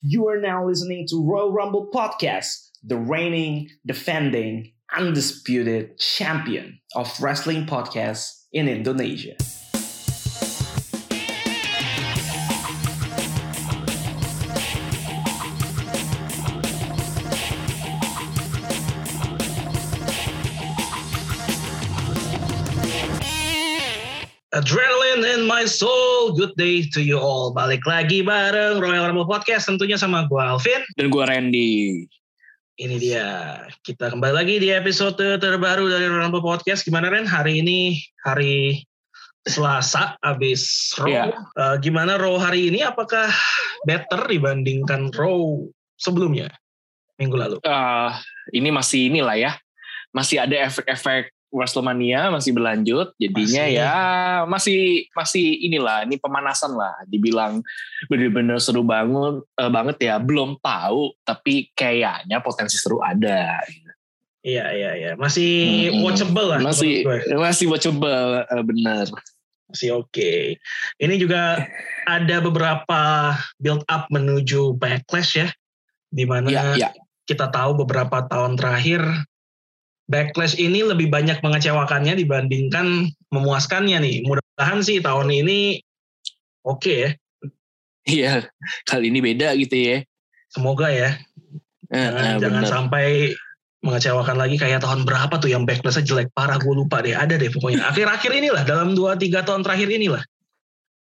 You are now listening to Royal Rumble Podcast, the reigning, defending, undisputed champion of wrestling podcasts in Indonesia. Adrenaline in my soul, good day to you all. Balik lagi bareng Royal Rumble Podcast tentunya sama gue Alvin. Dan gue Randy. Ini dia, kita kembali lagi di episode terbaru dari Royal Rumble Podcast. Gimana Ren, hari ini hari Selasa abis Raw. Iya. Eh, gimana Raw hari ini? Apakah better dibandingkan Raw sebelumnya? Minggu lalu. Eh, ini masih inilah ya. Masih ada efek-efek Wrestlemania masih berlanjut. Jadinya Masih. ya masih masih inilah ini pemanasan lah. Dibilang bener-bener seru banget eh, banget ya. Belum tahu tapi kayaknya potensi seru ada. Iya, iya, iya. Masih Mm-mm. watchable lah. Masih masih watchable eh, bener. Masih oke. Ini juga ada beberapa build up menuju backlash ya. Di mana Ya, ya. kita tahu beberapa tahun terakhir backlash ini lebih banyak mengecewakannya dibandingkan memuaskannya nih. Mudah-mudahan sih tahun ini oke ya. Iya, kali ini beda gitu ya. Semoga ya. Eh, Jangan, eh, jangan bener. sampai mengecewakan lagi kayak tahun berapa tuh yang backlashnya jelek parah gue lupa deh. Ada deh pokoknya. Akhir-akhir inilah dalam 2-3 tahun terakhir inilah.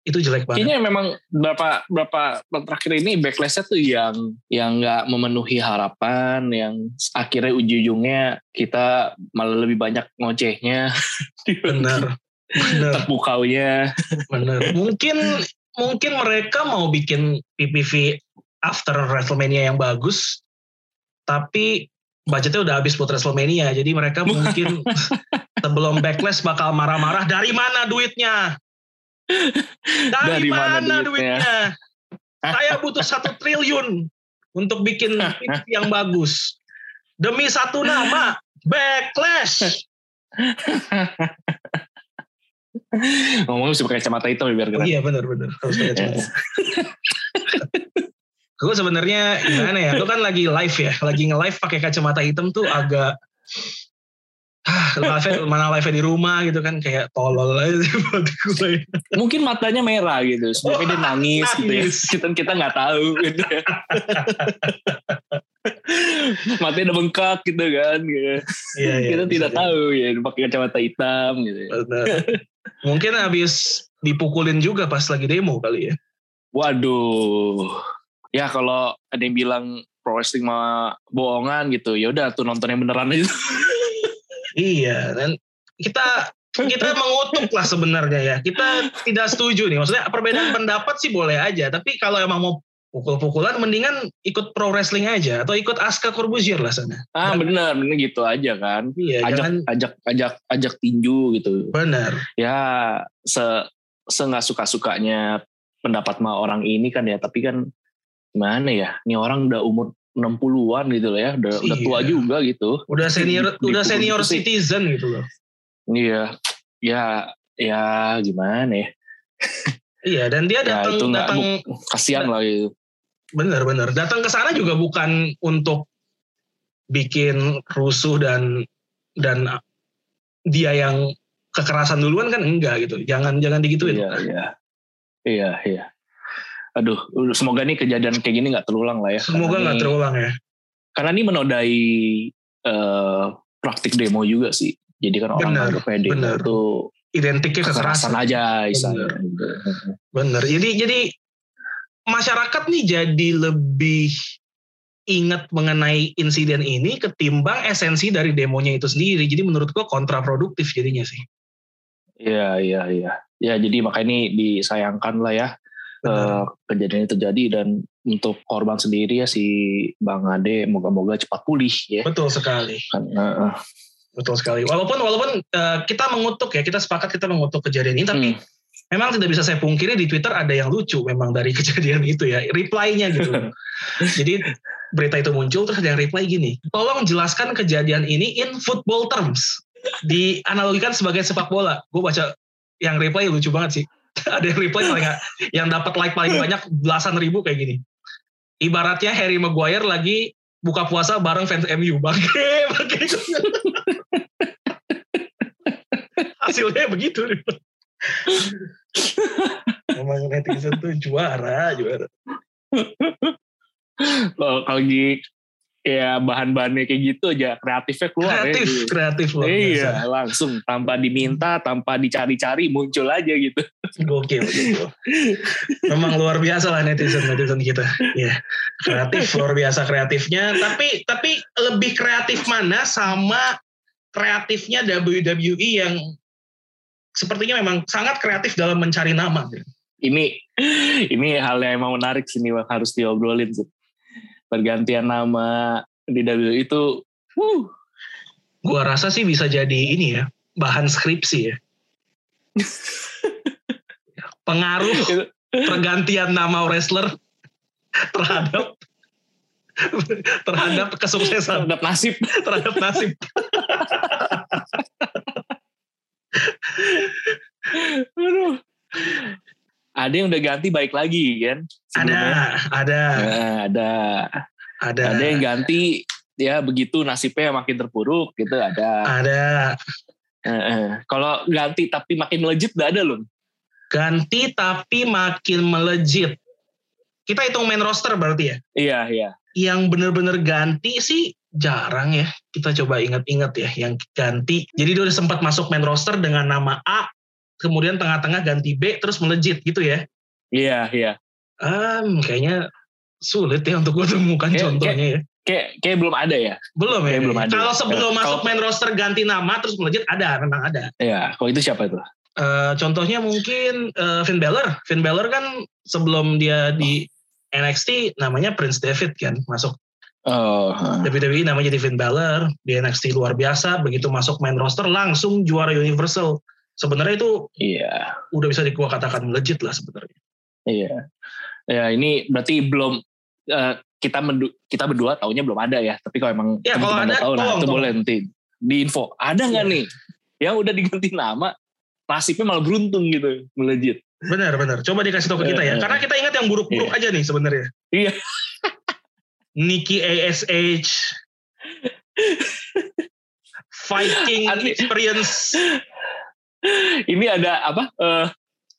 Itu jelek banget. Kayaknya memang berapa berapa terakhir ini backlashnya tuh yang yang nggak memenuhi harapan, yang akhirnya ujung-ujungnya kita malah lebih banyak ngocehnya, Bener. Bener. terpukaunya. Bener. Mungkin mungkin mereka mau bikin PPV after WrestleMania yang bagus, tapi budgetnya udah habis buat WrestleMania, jadi mereka mungkin sebelum backlash bakal marah-marah. Dari mana duitnya? Dari, Dari mana, mana duitnya? duitnya? Saya butuh satu triliun untuk bikin yang bagus. Demi satu nama, backlash. Ngomong mesti pakai kacamata hitam ya, biar Oh keren. iya benar-benar harus pakai kacamata. Gue sebenarnya gimana ya? Lu kan lagi live ya, lagi nge-live pakai kacamata hitam tuh agak ah, mana live di rumah gitu kan kayak tolol aja buat gue. Mungkin matanya merah gitu, sebenarnya dia nangis, gitu ya. Nangis. Kita kita nggak tahu gitu. ya. matanya udah bengkak gitu kan. Gitu. Iya, iya, kita tidak jadi. tahu ya pakai kacamata hitam gitu. ya. Benar. Mungkin habis dipukulin juga pas lagi demo kali ya. Waduh. Ya kalau ada yang bilang pro wrestling mah bohongan gitu, ya udah tuh nonton yang beneran aja. Iya, dan kita kita mengutuk lah sebenarnya ya. Kita tidak setuju nih. Maksudnya perbedaan pendapat sih boleh aja, tapi kalau emang mau pukul-pukulan mendingan ikut pro wrestling aja atau ikut Aska Corbuzier lah sana. ah bener, bener gitu aja kan. Iya, Ajak, jangan ajak, ajak, ajak tinju gitu. benar. Ya se se nggak suka sukanya pendapat mah orang ini kan ya, tapi kan gimana ya? Ini orang udah umur 60-an gitu loh ya, udah, udah tua Iya. juga gitu. Udah senior Di- udah dipukul senior citizen gitu loh. Iya, ya, ya gimana ya? Iya, dan dia Ya datang itu nggak datang kasihan lah gitu. benar-benar datang ke sana juga bukan untuk bikin rusuh dan dan dia yang kekerasan duluan kan enggak gitu. Jangan jangan digituin. Iya, iya. Iya, iya. Aduh, semoga nih kejadian kayak gini nggak terulang lah ya. Semoga nggak terulang ya. Karena ini menodai eh, praktik demo juga sih. Jadi kan orang anggapnya demo benar. itu Identiknya kekerasan kekerasan. aja istilahnya. Bener. Jadi jadi masyarakat nih jadi lebih ingat mengenai insiden ini ketimbang esensi dari demonya itu sendiri. Jadi menurut gua kontraproduktif jadinya sih. Iya, iya, iya. Ya, jadi makanya ini disayangkan lah ya Eh, kejadian itu terjadi dan untuk korban sendiri ya si Bang Ade moga-moga cepat pulih ya. Betul sekali. Eh, eh. Betul sekali. Walaupun walaupun eh, kita mengutuk ya, kita sepakat kita mengutuk kejadian ini, tapi Hmm. memang tidak bisa saya pungkiri di Twitter ada yang lucu memang dari kejadian itu ya, reply-nya gitu. Jadi berita itu muncul terus ada yang reply gini, tolong jelaskan kejadian ini in football terms, dianalogikan sebagai sepak bola. Gue baca yang reply lucu banget sih. ada yang reply paling yang dapat like paling banyak belasan ribu kayak gini. ibaratnya Harry Maguire lagi buka puasa bareng fans MU bangke bangke hasilnya begitu Emang netizen tuh juara, juara. Kalau kalau di ya bahan-bahannya kayak gitu aja kreatifnya keluar kreatif, ya. kreatif luar Iya, biasa. langsung tanpa diminta, tanpa dicari-cari muncul aja gitu. Gokil, gokil. Memang luar biasa lah netizen netizen kita. Ya, kreatif luar biasa kreatifnya. Tapi tapi lebih kreatif mana sama kreatifnya WWE yang sepertinya memang sangat kreatif dalam mencari nama. Ini ini hal yang emang menarik sih nih harus diobrolin sih. Pergantian nama di WWE itu uh, Gua rasa sih bisa jadi ini ya bahan skripsi ya. Pengaruh pergantian nama wrestler terhadap terhadap kesuksesan terhadap nasib. terhadap nasib. Aduh. Ada yang udah ganti baik lagi kan? Ada, sebelumnya. ada, Nah, ada. ada, Ada yang ganti ya begitu nasibnya makin terpuruk gitu ada. ada. Eh, eh. Kalau ganti tapi makin melejit udah ada loh. Ganti tapi makin melejit. Kita hitung main roster berarti ya. Iya iya. Yang bener-bener ganti sih jarang ya. Kita coba ingat-ingat ya yang ganti. Jadi dia udah sempat masuk main roster dengan nama A, kemudian tengah-tengah ganti B terus melejit gitu ya. Iya iya. Um, kayaknya sulit ya untuk gue temukan Kayak- contohnya ya. Kayak kayak belum ada ya. Belum ya. kayak belum ada. Kalau sebelum Eh, masuk main roster ganti nama terus melejit ada, memang ada. Iya. Kalau itu siapa itu? Eh, contohnya mungkin eh, Finn Balor. Finn Balor kan sebelum dia di NXT namanya Prince David kan masuk Oh. WWE namanya jadi Finn Balor di NXT luar biasa begitu masuk main roster langsung juara Universal sebenarnya itu Iya. udah bisa gua katakan melejit lah sebenarnya Iya. Ya ini berarti belum eh, kita mendu- kita berdua taunya belum ada ya. Tapi kalau emang Ya, kalau ada, tahu, nah itu boleh nanti di info. Ada nggak Iya. nih yang udah diganti nama nasibnya malah beruntung gitu melejit. benar benar coba dikasih tahu ke kita ya eh. karena kita ingat yang buruk-buruk Iya. aja nih sebenarnya Iya. Nikki ASH Viking. Experience Ini ada apa? eh,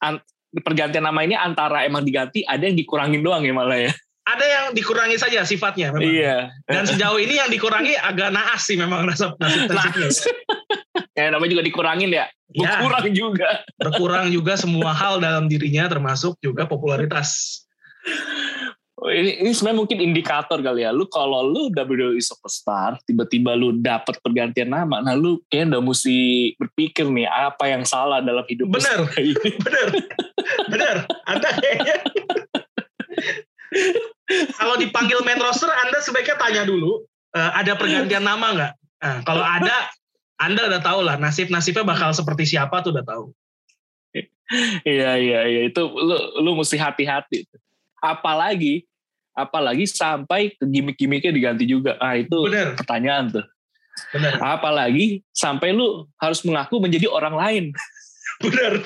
an- pergantian nama ini antara emang diganti, ada yang dikurangin doang ya malah ya. ada yang dikurangi saja sifatnya memang. Iya. Dan sejauh ini yang dikurangi agak naas sih memang nasib nasib nasibnya. ya namanya juga dikurangin ya. Ya. Berkurang juga. Berkurang juga semua hal dalam dirinya termasuk juga popularitas. Ini, ini sebenarnya mungkin indikator kali ya. Lu kalau lu WWE superstar, tiba-tiba lu dapat pergantian nama, nah lu kayaknya udah mesti berpikir nih apa yang salah dalam hidup ini. Bener, bener. Anda kayaknya kalau dipanggil main roster, Anda sebaiknya tanya dulu eh, ada pergantian nama nggak? Nah, kalau ada, Anda udah tahu lah nasib-nasibnya bakal seperti siapa tuh udah tahu. Iya iya iya itu lu lu mesti hati-hati. Apalagi apalagi sampai ke gimmick-gimmicknya diganti juga. Ah itu Bener, pertanyaan tuh. bener, Apalagi sampai lu harus mengaku menjadi orang lain. bener.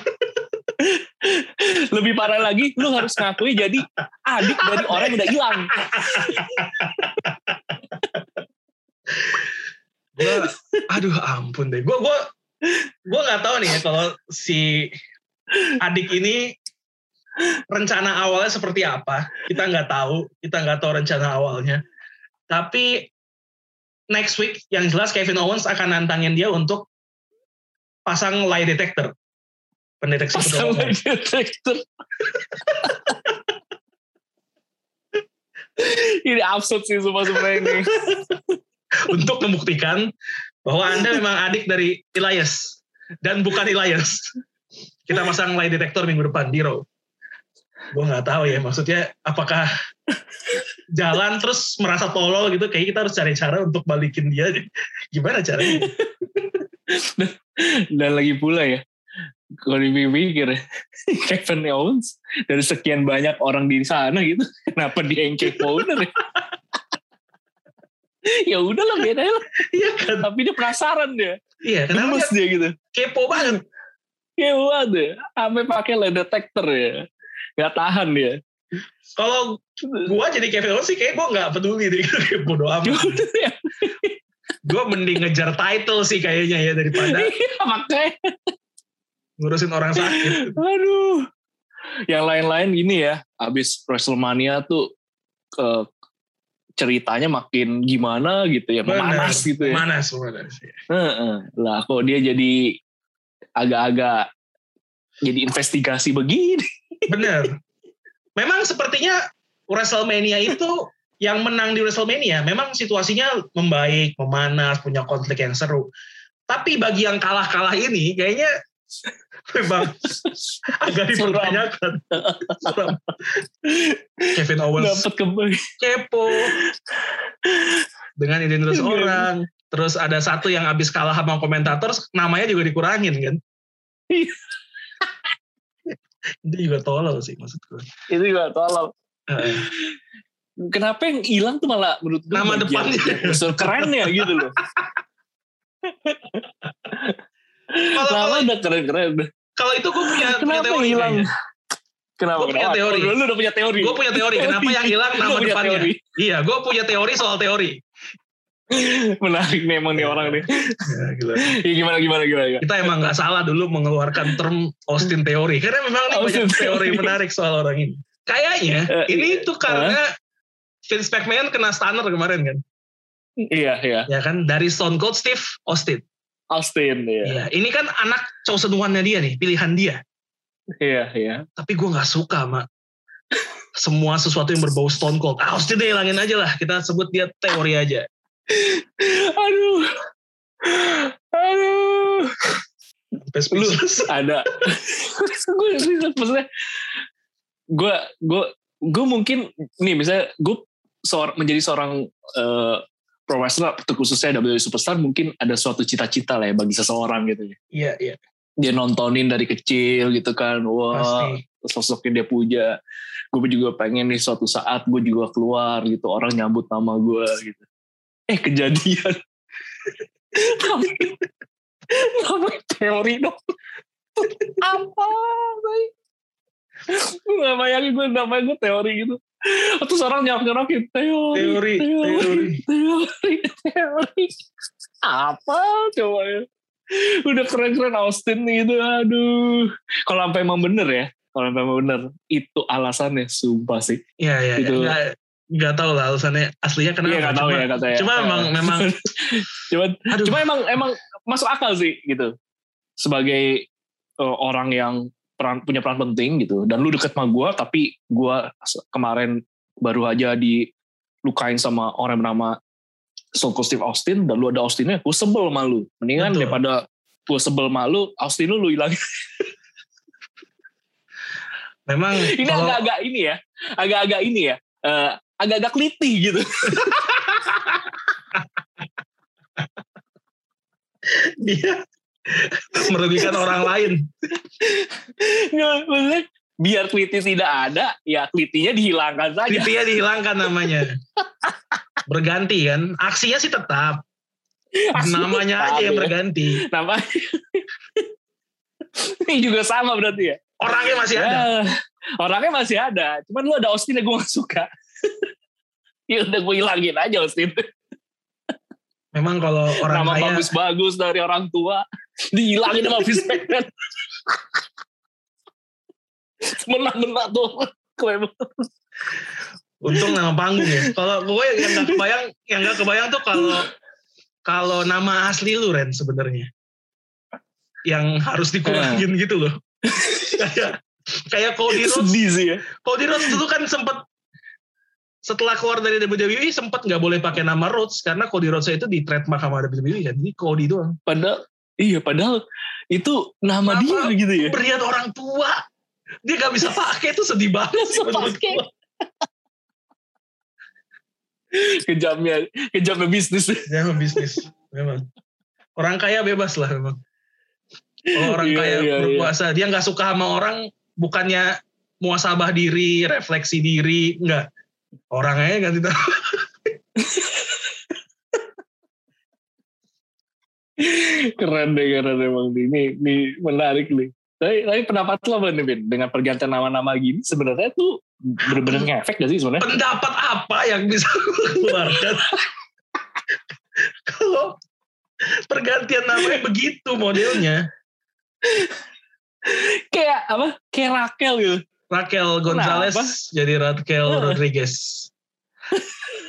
Lebih parah lagi, lu harus ngakui jadi adik dari orang yang udah hilang. Aduh ampun deh. Gue gua, gua nggak tahu nih ya kalau si adik ini rencana awalnya seperti apa. Kita nggak tahu. Kita nggak tahu rencana awalnya. Tapi next week yang jelas Kevin Owens akan nantangin dia untuk pasang lie detector. Pendeteksi Pasang kebohongan. detektor. ini absurd sih semua sebenarnya ini. untuk membuktikan bahwa Anda memang adik dari Elias dan bukan Elias. Kita pasang lie detector minggu depan di Raw. Gue nggak tahu ya maksudnya apakah jalan terus merasa tolol gitu kayak kita harus cari cara untuk balikin dia gimana caranya Dan lagi pula ya, kalau dipikir Kevin Owens dari sekian banyak orang di sana gitu, kenapa dia yang kepo owner ya? ya udahlah beda lah. iya kan Tapi dia penasaran dia, iya kenapa dia dia gitu. kepo banget Ya banget ya, sampai pakai lie detector ya, nggak tahan dia. Kalau gua jadi Kevin Owens sih kayak gua nggak peduli deh kayak bodo amat. gua mending ngejar title sih kayaknya ya daripada Iya, makanya. ngurusin orang sakit. Aduh. Yang lain-lain gini ya, abis WrestleMania tuh ke ceritanya makin gimana gitu ya, memanas gitu ya. Manas, manas. ya. Heeh. Lah kok dia jadi agak-agak jadi investigasi begini. Bener. Memang sepertinya WrestleMania itu yang menang di WrestleMania memang situasinya membaik, memanas, punya konflik yang seru. Tapi bagi yang kalah-kalah ini kayaknya memang agak dipertanyakan. Suram. Kevin Owens Dapat kembali. kepo dengan identitas Iya. orang. Terus ada satu yang habis kalah sama komentator, namanya juga dikurangin kan. Itu juga tolol sih maksud gue. Itu juga. Heeh. Kenapa yang hilang tuh malah menurut gue Nama depannya. unsur keren ya gitu loh. Kalau Nama udah keren-keren. kalau itu gue punya, punya Kenapa teori hilang? Kenapa? Gua punya teori. Oh, Lu udah punya teori. Gue punya teori. Kenapa yang hilang Lu nama punya depannya? teori. Iya, gue punya teori soal teori. Menarik nih emang nih orang nih. Ya, gila. Ya, gimana gimana gimana. gimana. Kita emang nggak salah dulu mengeluarkan term Austin teori. Karena memang nih Austin banyak teori menarik soal orang ini. Kayaknya Eh, ini tuh karena Vince McMahon kena stunner kemarin kan. Iya iya. Ya kan dari Stone Cold Steve Austin. Austin ya. Iya, ini kan anak chosen one-nya dia nih, pilihan dia. Iya iya. Tapi gue nggak suka sama semua sesuatu yang berbau Stone Cold. Ah, Austin deh hilangin aja lah. Kita sebut dia teori aja. Aduh. Aduh. Sampai speechless. ada gue maksudnya gue gue gue mungkin nih misalnya gue seor- menjadi seorang eh, pro wrestler khususnya WWE superstar mungkin ada suatu cita-cita lah ya bagi seseorang gitu ya Iya, iya. dia nontonin dari kecil gitu kan wah Pasti. sosoknya dia puja gue juga pengen nih suatu saat gue juga keluar gitu orang nyambut nama gue gitu eh kejadian. Namanya teori dong. Apa baik gue gak bayangin gue namanya gue teori gitu. Terus orang nyok nyokin teori Teori, teori. teori teori. Apa coba ya? Udah keren-keren Austin gitu aduh. Kalau sampai emang bener ya kalau sampai emang bener itu alasannya sumpah sih. Iya, iya. Gitu. Nggak, nggak tahu lah alasannya. Aslinya kenapa. iya nggak tahu cuma, ya. katanya Cuma memang, memang, cuma aduh. cuma emang emang masuk akal sih gitu. Sebagai uh, orang yang peran, punya peran penting gitu. Dan lu deket sama gue tapi gue kemarin baru aja dilukain sama orang yang bernama Stone Cold Steve Austin dan lu ada Austinnya gue sebel sama lu. Mendingan Betul. daripada gue sebel sama lu Austin lu lu hilangin memang ini kalau- agak-agak ini ya agak-agak ini ya eh, agak-agak kelitih gitu dia merugikan orang lain. Nggak, maksudnya biar kelitih tidak ada ya kelitihnya dihilangkan saja Kriteria dihilangkan namanya. Berganti kan. Aksinya sih tetap. Namanya aja yang berganti. nama ini juga sama berarti ya Orangnya masih ada. Ya, orangnya masih ada cuman lu ada Austin yang gue gak suka ya udah gue hilangin aja Austin Memang kalau orang nama kaya bagus-bagus dari orang tua dihilangin sama Vince McMahon menang-menang tuh. Untung nama panggung ya. Kalau gue yang nggak kebayang, yang nggak kebayang tuh kalau kalau nama asli lu Ren sebenarnya. Yang harus dikurangin gitu loh. kayak kayak Cody Rhodes. sedih sih ya. Cody Rhodes dulu kan sempat setelah keluar dari WWE sempat nggak boleh pakai nama Rhodes karena Cody Rhodes itu di trademark sama WWE kan. Jadi Cody doang. padahal iya padahal itu nama, Nama dia gitu ya Berian orang tua. Dia nggak bisa pakai itu sedih banget sih kejamnya kejamnya bisnis Ya memang bisnis memang. Orang kaya bebas lah memang. Kalau orang Iya, kaya iya, iya. berkuasa, dia nggak suka sama orang, bukannya muasabah diri, refleksi diri, nggak. Orangnya ganti nama. keren deh keren emang ini ini menarik nih tapi, tapi pendapat lo nih Bin dengan pergantian nama-nama gini sebenarnya tuh bener-bener ngefek gak sih sebenarnya? Pendapat apa yang bisa keluarkan? Kalau pergantian namanya begitu modelnya. Kayak apa? Kayak Raquel gitu. Raquel Gonzalez Kenapa? jadi Raquel Heeh. Rodriguez.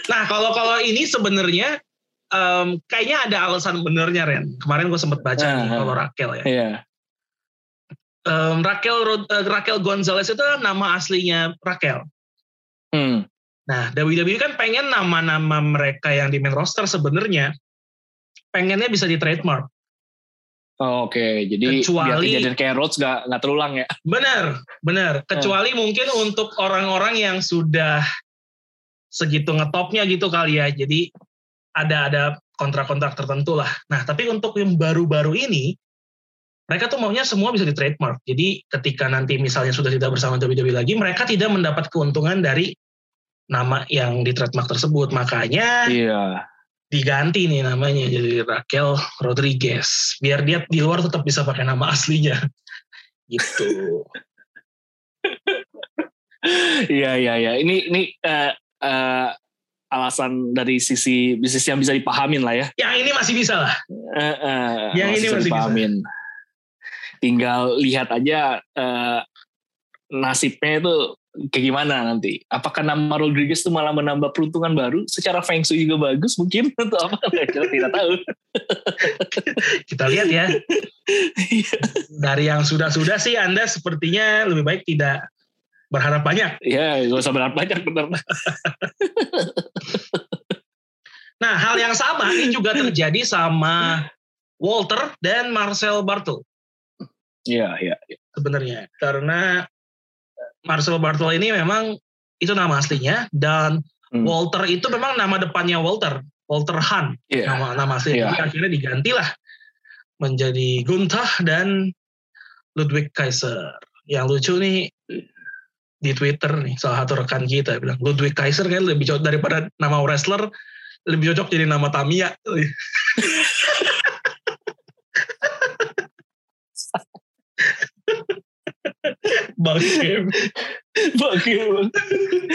Nah kalau kalau ini sebenarnya em, kayaknya ada alasan benernya Ren. Kemarin gue sempat baca nih Heeh. kalau Raquel ya. Iya. Em, Raquel Rod- eh, Raquel Gonzalez itu nama aslinya Raquel. Hmm. Nah WWE kan pengen nama-nama mereka yang di main roster sebenarnya pengennya bisa di trademark. Oh, Oke, jadi Kecuali- biar kejadian kayak Rhodes gak, nggak terulang ya? Benar, benar. Kecuali mungkin untuk orang-orang yang sudah segitu ngetopnya gitu kali ya. Jadi ada ada kontrak-kontrak tertentu lah. Nah, tapi untuk yang baru-baru ini mereka tuh maunya semua bisa di trademark. Jadi ketika nanti misalnya sudah tidak bersama WWE lagi, mereka tidak mendapat keuntungan dari nama yang di trademark tersebut. Makanya Iya. Diganti nih namanya jadi Raquel Rodriguez. Biar dia di luar tetap bisa pakai nama aslinya. Gitu. Iya, iya, iya. Ini ini eh, eh, alasan dari sisi bisnis yang bisa dipahamin lah ya. Yang ini masih bisa lah. Eh, eh, Yang ini bisa masih bisa. dipahamin. Tinggal lihat aja eh, nasibnya itu kayak gimana nanti. Apakah nama Rodriguez itu malah menambah peruntungan baru? Secara Feng Shui juga bagus mungkin atau apa? Kita tidak tahu. Kita lihat ya. Dari yang sudah-sudah sih Anda sepertinya lebih baik tidak berharap banyak. ya, gak usah berharap banyak benar. Nah, hal yang sama ini juga terjadi sama Walter dan Marcel Bartel Iya, iya. sebenarnya. Karena Marcel Bartel ini memang itu nama aslinya dan Hmm. Walter itu memang nama depannya Walter, Walter Hahn. Iya. nama nama aslinya. Iya. Jadi akhirnya digantilah menjadi Gunther dan Ludwig Kaiser. Yang lucu nih di Twitter nih salah satu rekan kita bilang Ludwig Kaiser kan lebih cocok daripada nama wrestler lebih cocok jadi nama Tamiya. Bangke. Bangke, bang.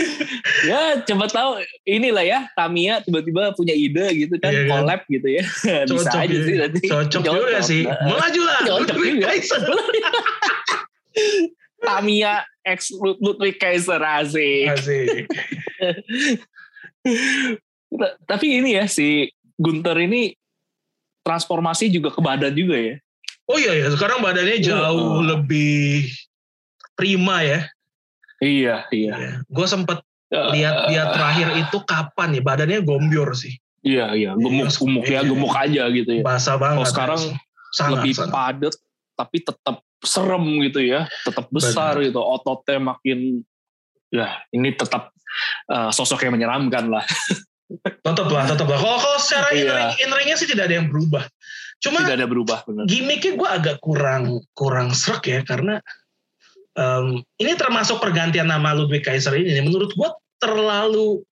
ya coba tahu inilah ya Tamiya tiba-tiba punya ide gitu kan Iya kan? collab gitu ya bisa Cocok aja ya. sih nanti Cocok juga sih. Nah, Melaju lah. Cocok juga. Tamiya ex Ludwig Kaiser asik Asik. Ta- tapi ini ya si Gunter ini transformasi juga ke badan juga ya Oh iya ya, sekarang badannya jauh Oh. lebih prima ya. iya iya Gue sempet lihat dia terakhir itu kapan ya, badannya gombior sih. iya iya gemuk gemuk ya Iya. gemuk aja gitu ya Basah banget. kalau sekarang sangat, lebih sangat. padat tapi tetap serem gitu ya tetap besar Benar. gitu ototnya makin ya ini tetap uh, sosok yang menyeramkan lah Tetap lah, tetap lah. Kalau kalau secara Iya. in-ring, in-ringnya sih tidak ada yang berubah. Cuma tidak ada berubah benar gimmicknya gue agak kurang kurang serak ya karena em, ini termasuk pergantian nama Ludwig Kaiser ini. Menurut gue terlalu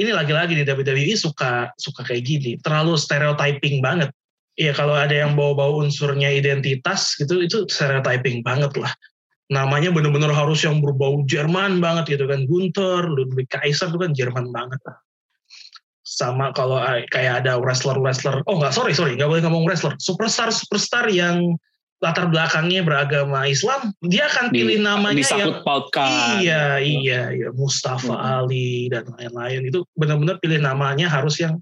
ini lagi-lagi di WWE suka suka kayak gini, terlalu stereotyping banget. Iya kalau ada yang bawa-bawa unsurnya identitas gitu itu stereotyping banget lah. Namanya bener-bener harus yang berbau Jerman banget gitu kan. Gunther, Ludwig Kaiser itu kan Jerman banget sama kalau eh, kayak ada wrestler-wrestler, oh nggak sorry sorry nggak boleh ngomong wrestler, superstar-superstar yang latar belakangnya beragama Islam, dia akan Di- pilih namanya yang pautkan. Iya iya iya. Mustafa Hmm. Ali dan lain-lain. Itu benar-benar pilih namanya harus yang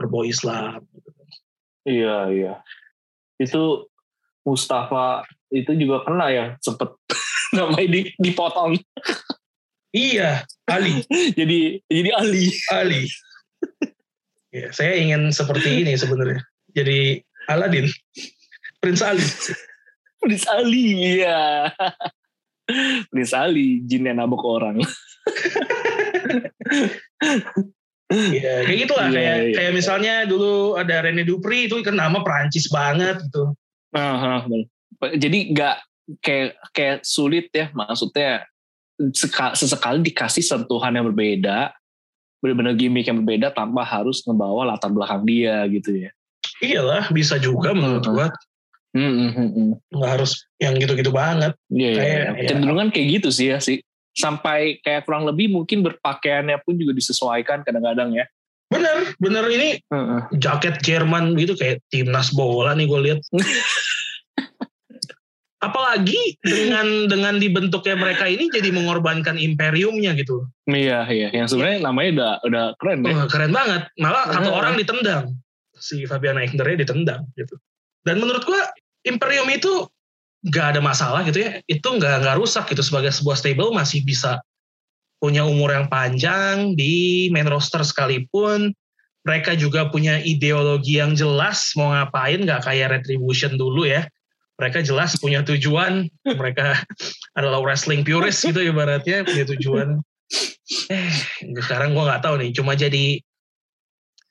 berbau Islam. iya iya. Itu Mustafa itu juga kena ya sempet. Namanya di, dipotong. Iya Ali. Jadi jadi Ali. Ali. Ya, saya ingin seperti ini sebenarnya. Jadi Aladin, Prince Ali. Prince Ali iya Prince Ali jin yang nabok orang Iya, kayak gitulah Iya, kayak iya. kayak misalnya dulu ada Rene Dupri itu kan nama Perancis banget gitu. Aha, bener. jadi nggak kayak kayak sulit ya maksudnya seka- sesekali dikasih sentuhan yang berbeda benar-benar gimmick yang berbeda tanpa harus ngebawa latar belakang dia gitu ya Iyalah, bisa juga menurut gua Hmm, hmm, nggak harus yang gitu-gitu banget. Iya, Kayak, iya. ya. Cenderungan kayak gitu sih ya sih sampai kayak kurang lebih mungkin berpakaiannya pun juga disesuaikan kadang-kadang ya. Bener, bener ini Heeh. jaket Jerman gitu kayak timnas bola nih gue lihat. Apalagi dengan dengan dibentuknya mereka ini jadi mengorbankan imperiumnya gitu. Iya, iya. Yang sebenarnya namanya udah udah keren. Wah, keren banget. Malah satu Hmm. orang ditendang. Si Fabian Eichner ditendang gitu. Dan menurut gua imperium itu nggak ada masalah gitu ya. Itu nggak nggak rusak gitu sebagai sebuah stable masih bisa punya umur yang panjang di main roster sekalipun. Mereka juga punya ideologi yang jelas mau ngapain nggak kayak Retribution dulu ya. Mereka jelas punya tujuan. Mereka adalah wrestling purist gitu ibaratnya punya tujuan. Eh, sekarang gua nggak tahu nih. Cuma jadi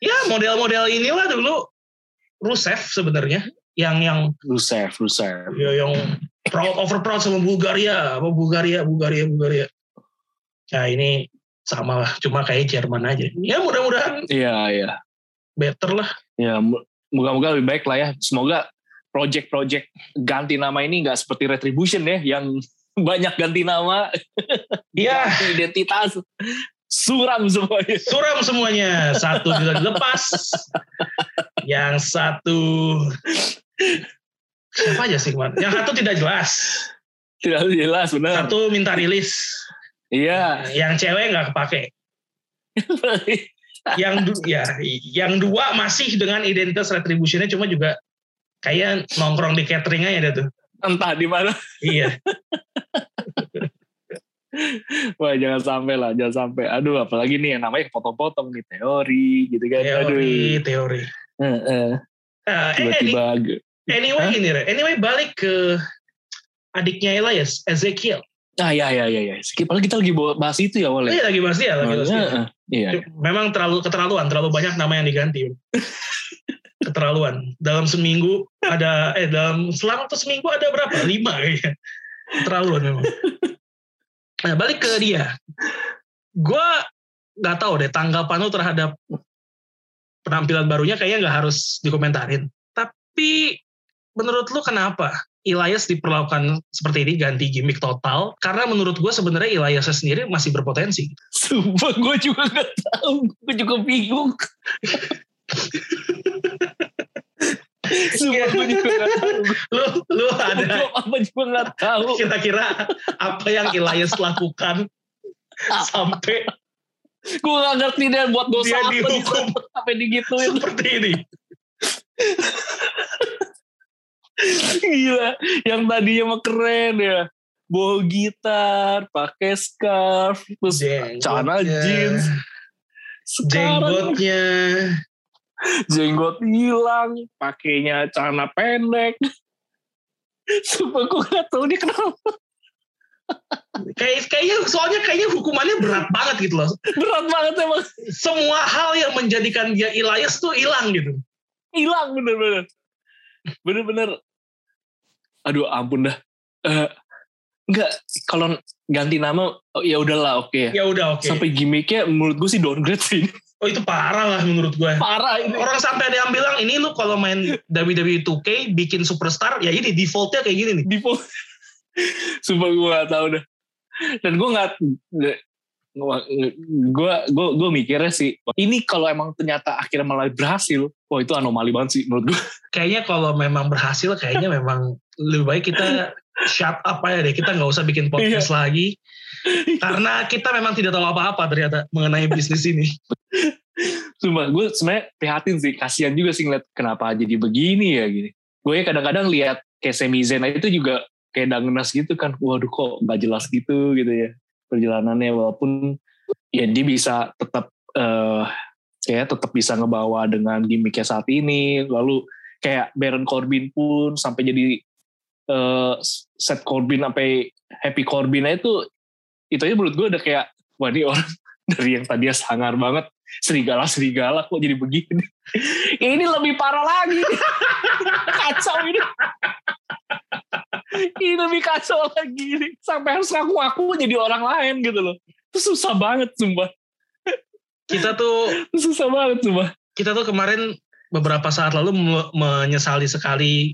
ya model-model inilah dulu Rusev sebenarnya yang yang Rusev, Rusev. ya, yang proud over proud sama Bulgaria. Apa Bulgaria Bulgaria Bulgaria. Ya ini sama lah. Cuma kayak Jerman aja. Ya mudah-mudahan Iya, iya. better lah. Ya, moga-moga lebih baik lah ya. Semoga project-project ganti nama ini nggak seperti Retribution ya, yang banyak ganti nama, ya ganti identitas, suram semuanya. suram semuanya. Satu dilepas yang satu siapa aja sih kemarin yang satu tidak jelas Tidak jelas benar. satu minta rilis Iya. yang cewek nggak kepake yang du- ya yang dua masih dengan identitas retributionnya cuma juga kayak nongkrong di catering aja dia tuh Entah di mana. iya Wah jangan sampai lah, jangan sampai. Aduh, apalagi nih yang namanya potong-potong nih teori gitu kan. teori Aduh. teori Heeh. Nah, eh, Tiba-tiba agak- anyway ini Re. anyway balik ke adiknya Elias Ezekiel Ah ya ya ya ya. Padahal kita lagi bawa- bahas itu ya awalnya. ini lagi bahas dia lagi bahas dia. Heeh. Iya. memang terlalu keterlaluan terlalu banyak nama yang diganti keterlaluan dalam seminggu ada eh dalam selama tuh seminggu ada berapa lima kayaknya keterlaluan memang nah balik ke dia gue nggak tahu deh tanggapan lu terhadap penampilan barunya kayaknya nggak harus dikomentarin tapi menurut lu kenapa Elias diperlakukan seperti ini ganti gimmick total karena menurut gue sebenarnya Elias sendiri masih berpotensi Sumpah gue juga gak tahu. Gue juga bingung. Sumpah gue juga gak tahu. lu lu ada apa juga gak tahu. kira-kira apa yang Elias lakukan sampai Gue gak ngerti deh buat dosa Dia apa dihukum. Sampai digituin. seperti ini Gila. Yang tadinya mah keren ya. Bawa gitar, pakai scarf, terus celana Jenggotnya, jeans. Sekarang jenggotnya jenggot hilang, pakainya celana pendek. Sumpah gue gak tau dia kenapa. kayak kayaknya soalnya kayaknya hukumannya berat banget gitu loh Berat banget emang. semua hal yang menjadikan dia Elias tuh hilang gitu Hilang bener-bener. Bener-bener. Aduh ampun dah. Eh, enggak, kalau ganti nama, oh, ya udahlah oke ya. ya udah oke Sampai gimmicknya menurut gue sih downgrade sih. oh itu parah lah menurut gue Parah ini. orang sampai ada yang bilang ini lu kalau main WWE 2K bikin superstar ya ini defaultnya kayak gini nih po- Sumpah gue gak tahu dah. Dan gue gak gue gue gue mikirnya sih ini kalau emang ternyata akhirnya malah berhasil wah itu anomali banget sih menurut gue kayaknya kalau memang berhasil kayaknya memang lebih baik kita shut up aja deh. Kita nggak usah bikin podcast lagi. Karena kita memang tidak tahu apa-apa ternyata mengenai bisnis ini. Sumpah gue sebenarnya prihatin sih. Kasihan juga sih ngeliat kenapa jadi begini ya gini. Gue ya kadang-kadang lihat kayak Sami Zayn itu juga kayak dangenas gitu kan. Waduh kok nggak jelas gitu gitu ya perjalanannya. Walaupun ya dia bisa tetap eh kayak tetap bisa ngebawa dengan gimmicknya saat ini. Lalu kayak Baron Corbin pun sampai jadi eh Seth Corbin sampai Happy Corbin aja tuh itu aja menurut gue udah kayak wah ini orang dari yang tadinya sangar banget. Serigala serigala kok jadi begini. Ini lebih parah lagi. Kacau ini. Ini lebih kacau lagi. Ini sampai harus ngaku aku jadi orang lain gitu loh. Itu susah banget sumpah. Kita tuh itu susah banget sumpah. kita tuh kemarin beberapa saat lalu me- menyesali sekali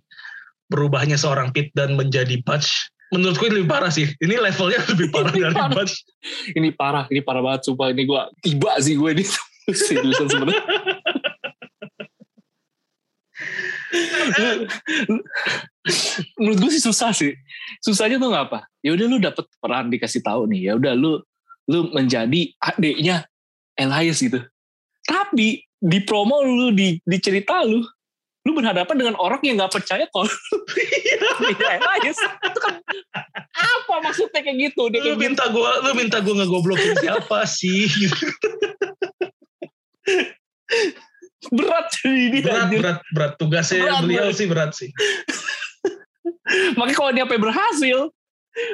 berubahnya seorang Pit dan menjadi Patch menurutku ini lebih parah sih. Ini levelnya lebih parah dari parah. Butch. ini parah, ini parah banget sumpah. Ini gue tiba sih gue di seriusan sebenarnya. Menurut gue sih susah sih. Susahnya tuh nggak apa? Ya udah lu dapet peran dikasih tahu nih. Ya udah lu lu menjadi adiknya Elias gitu. Tapi di promo lu di di cerita lu lu berhadapan dengan orang yang nggak percaya kalau Elias. Itu kan apa maksudnya kayak gitu? Dia Lu gitu. minta gua, lu minta gua ngegoblokin siapa sih? berat jadi dia berat, berat, berat. Tugasnya Berat, beliau berat. sih berat sih. makanya kalau dia sampai berhasil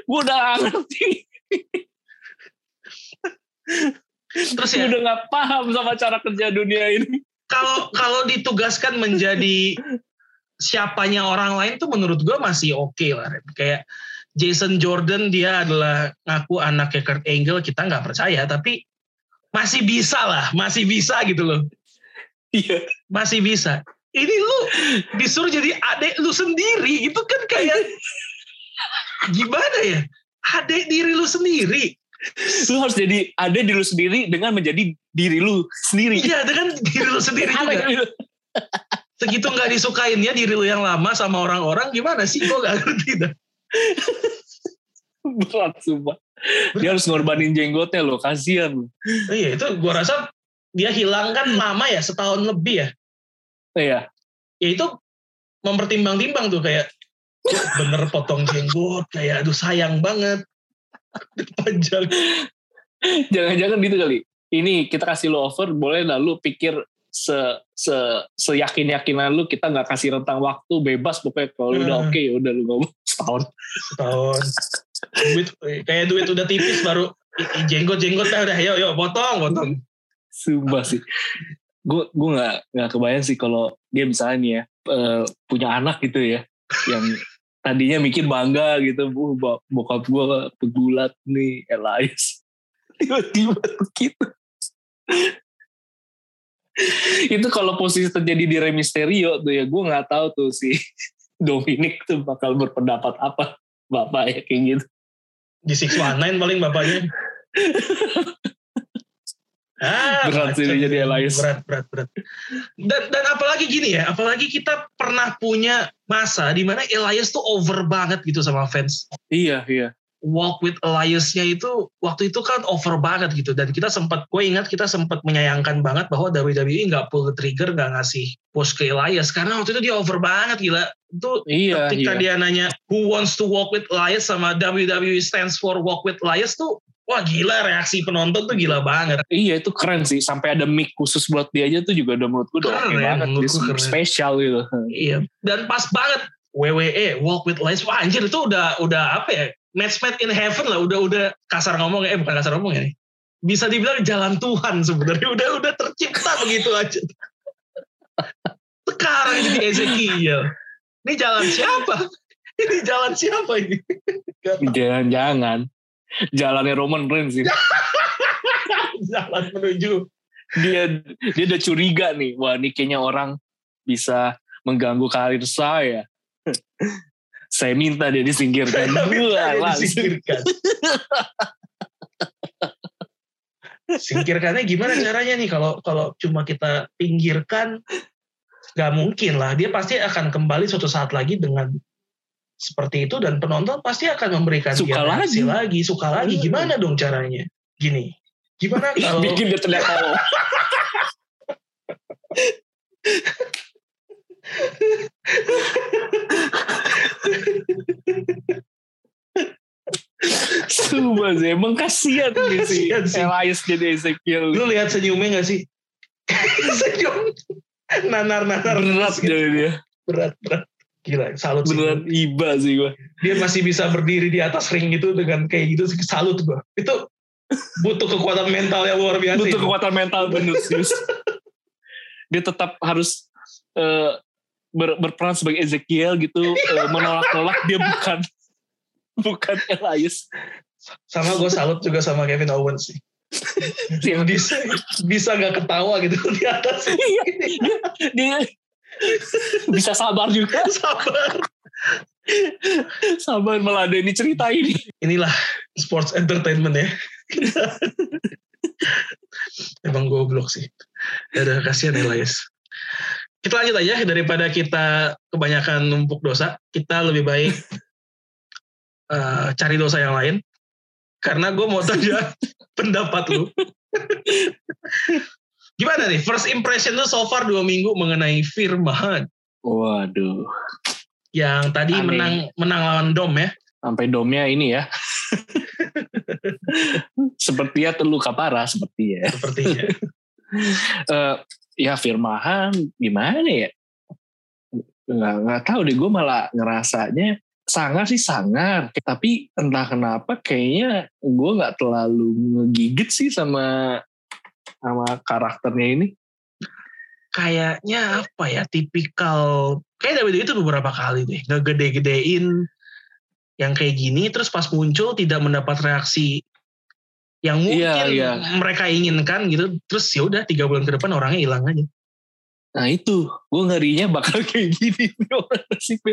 gue udah ngerti Terus ya, udah gak paham sama cara kerja dunia ini kalau kalau ditugaskan menjadi siapanya orang lain tuh menurut gua masih oke lah. Ren. Kayak Jason Jordan dia adalah ngaku anaknya Kurt Angle kita nggak percaya tapi masih bisa lah, masih bisa gitu loh. iya masih bisa. Ini lu disuruh jadi adik lu sendiri itu kan kayak gimana ya? Adik diri lu sendiri. Lu harus jadi ada diri lu sendiri dengan menjadi diri lu sendiri Iya, dengan diri lu sendiri juga. gitu. Segitu nggak disukainnya diri lu yang lama sama orang-orang gimana sih? Gue gak ngerti dah. berat sumpah dia harus ngorbanin jenggotnya loh kasihan loh Oh iya, itu gue rasa dia hilang kan lama ya setahun lebih ya. iya Ya itu mempertimbang-timbang tuh kayak "Kok bener potong jenggot kayak aduh sayang banget panjang. Jangan-jangan gitu kali. Ini kita kasih lo offer boleh lah lu pikir se se seyakin yakinan lu kita nggak kasih rentang waktu bebas. Pokoknya kalau lu udah Hmm. oke ya udah lu ngomong. Setahun. Setahun. Duit kayak duit udah tipis baru jenggot jenggot dah udah. Yuk yuk potong potong. Sumpah sih. Gue gue nggak nggak kebayang sih kalau dia misalnya nih ya eh, punya anak gitu ya yang tadinya mikir bangga gitu, bu bo- bokap gue pegulat nih Elias tiba-tiba begitu. itu kalau posisi terjadi di Rey Mysterio tuh ya gue nggak tahu tuh si Dominic tuh bakal berpendapat apa bapak ya kayak gitu. di 619 paling bapaknya ah, Berat sih jadi Elias. berat berat berat dan dan apalagi gini ya apalagi kita pernah punya masa di mana Elias tuh over banget gitu sama fans Iya iya. walk with Elias-nya itu waktu itu kan over banget gitu dan kita sempat gue ingat kita sempat menyayangkan banget bahwa WWE nggak pull the trigger nggak ngasih push ke Elias karena waktu itu dia over banget gila itu Iya ketika iya. dia nanya who wants to walk with Elias sama WWE stands for walk with Elias tuh wah gila reaksi penonton tuh gila banget. Iya itu keren sih. Sampai ada mic khusus buat dia aja tuh juga udah menurutku udah oke Keren, banget menurutku Dia keren. spesial gitu. iya. Dan pas banget WWE walk with Elias wah anjir itu udah udah apa ya? Match made in heaven lah. Udah udah kasar ngomong. Eh bukan kasar ngomong ya nih. Bisa dibilang jalan Tuhan sebenarnya. Udah udah tercipta begitu aja. Sekarang jadi Ezekiel. Ini jalan siapa? Ini jalan siapa ini. Jangan-jangan jalannya Roman Reigns sih. jalan menuju dia dia udah curiga nih. Wah ini kayaknya orang bisa mengganggu karir saya. saya minta dia disingkirkan. Saya minta dia disingkirkan. Singkirkannya gimana caranya nih kalau kalau cuma kita pinggirkan nggak mungkin lah dia pasti akan kembali suatu saat lagi dengan seperti itu dan penonton pasti akan memberikan Suka dia lagi. lagi suka lagi Hmm. gimana dong caranya gini gimana kalau Bikin dia terlihat tolol. Sumpah sih, emang kasihan nih sih. Elias jadi Ezekiel. lu lihat senyumnya nggak sih senyum nanar nanar Berat jadi dia. berat berat gila salut sih Beneran iba sih gue. dia masih bisa berdiri di atas ring itu dengan kayak gitu sih salut gua itu butuh kekuatan mental yang luar biasa Butuh itu. kekuatan mental bener serius. Dia tetap harus eh, ber- berperan sebagai Ezekiel gitu, eh, menolak-nolak dia bukan bukan Elias. sama gue salut juga sama Kevin Owens sih yang bisa bisa nggak ketawa gitu di atas Iya, dia bisa sabar juga. sabar Sabar malah ada ini cerita ini. Inilah sports entertainment ya. Emang goblok sih. Ya udah kasihan Elias. Kita lanjut aja daripada kita kebanyakan numpuk dosa, kita lebih baik uh, cari dosa yang lain. Karena gue mau tanya pendapat lu. Gimana nih first impression lu so far dua minggu mengenai Firman? Waduh. Yang tadi Aneh. menang menang lawan Dom ya. Sampai domnya ini ya. Sepertinya terluka parah sepertinya. Sepertinya. Eh, ya Firmahan gimana ya? Nggak, nggak tahu deh gue malah ngerasanya sangar sih sangar tapi entah kenapa kayaknya gue nggak terlalu ngegigit sih sama sama karakternya ini Kayaknya apa ya tipikal kayak WWE itu beberapa kali deh ngegede-gedein yang kayak gini terus pas muncul tidak mendapat reaksi yang mungkin Iya, iya. mereka inginkan gitu terus ya udah tiga bulan ke depan orangnya hilang aja Nah itu, gue ngerinya bakal kayak gini Persib.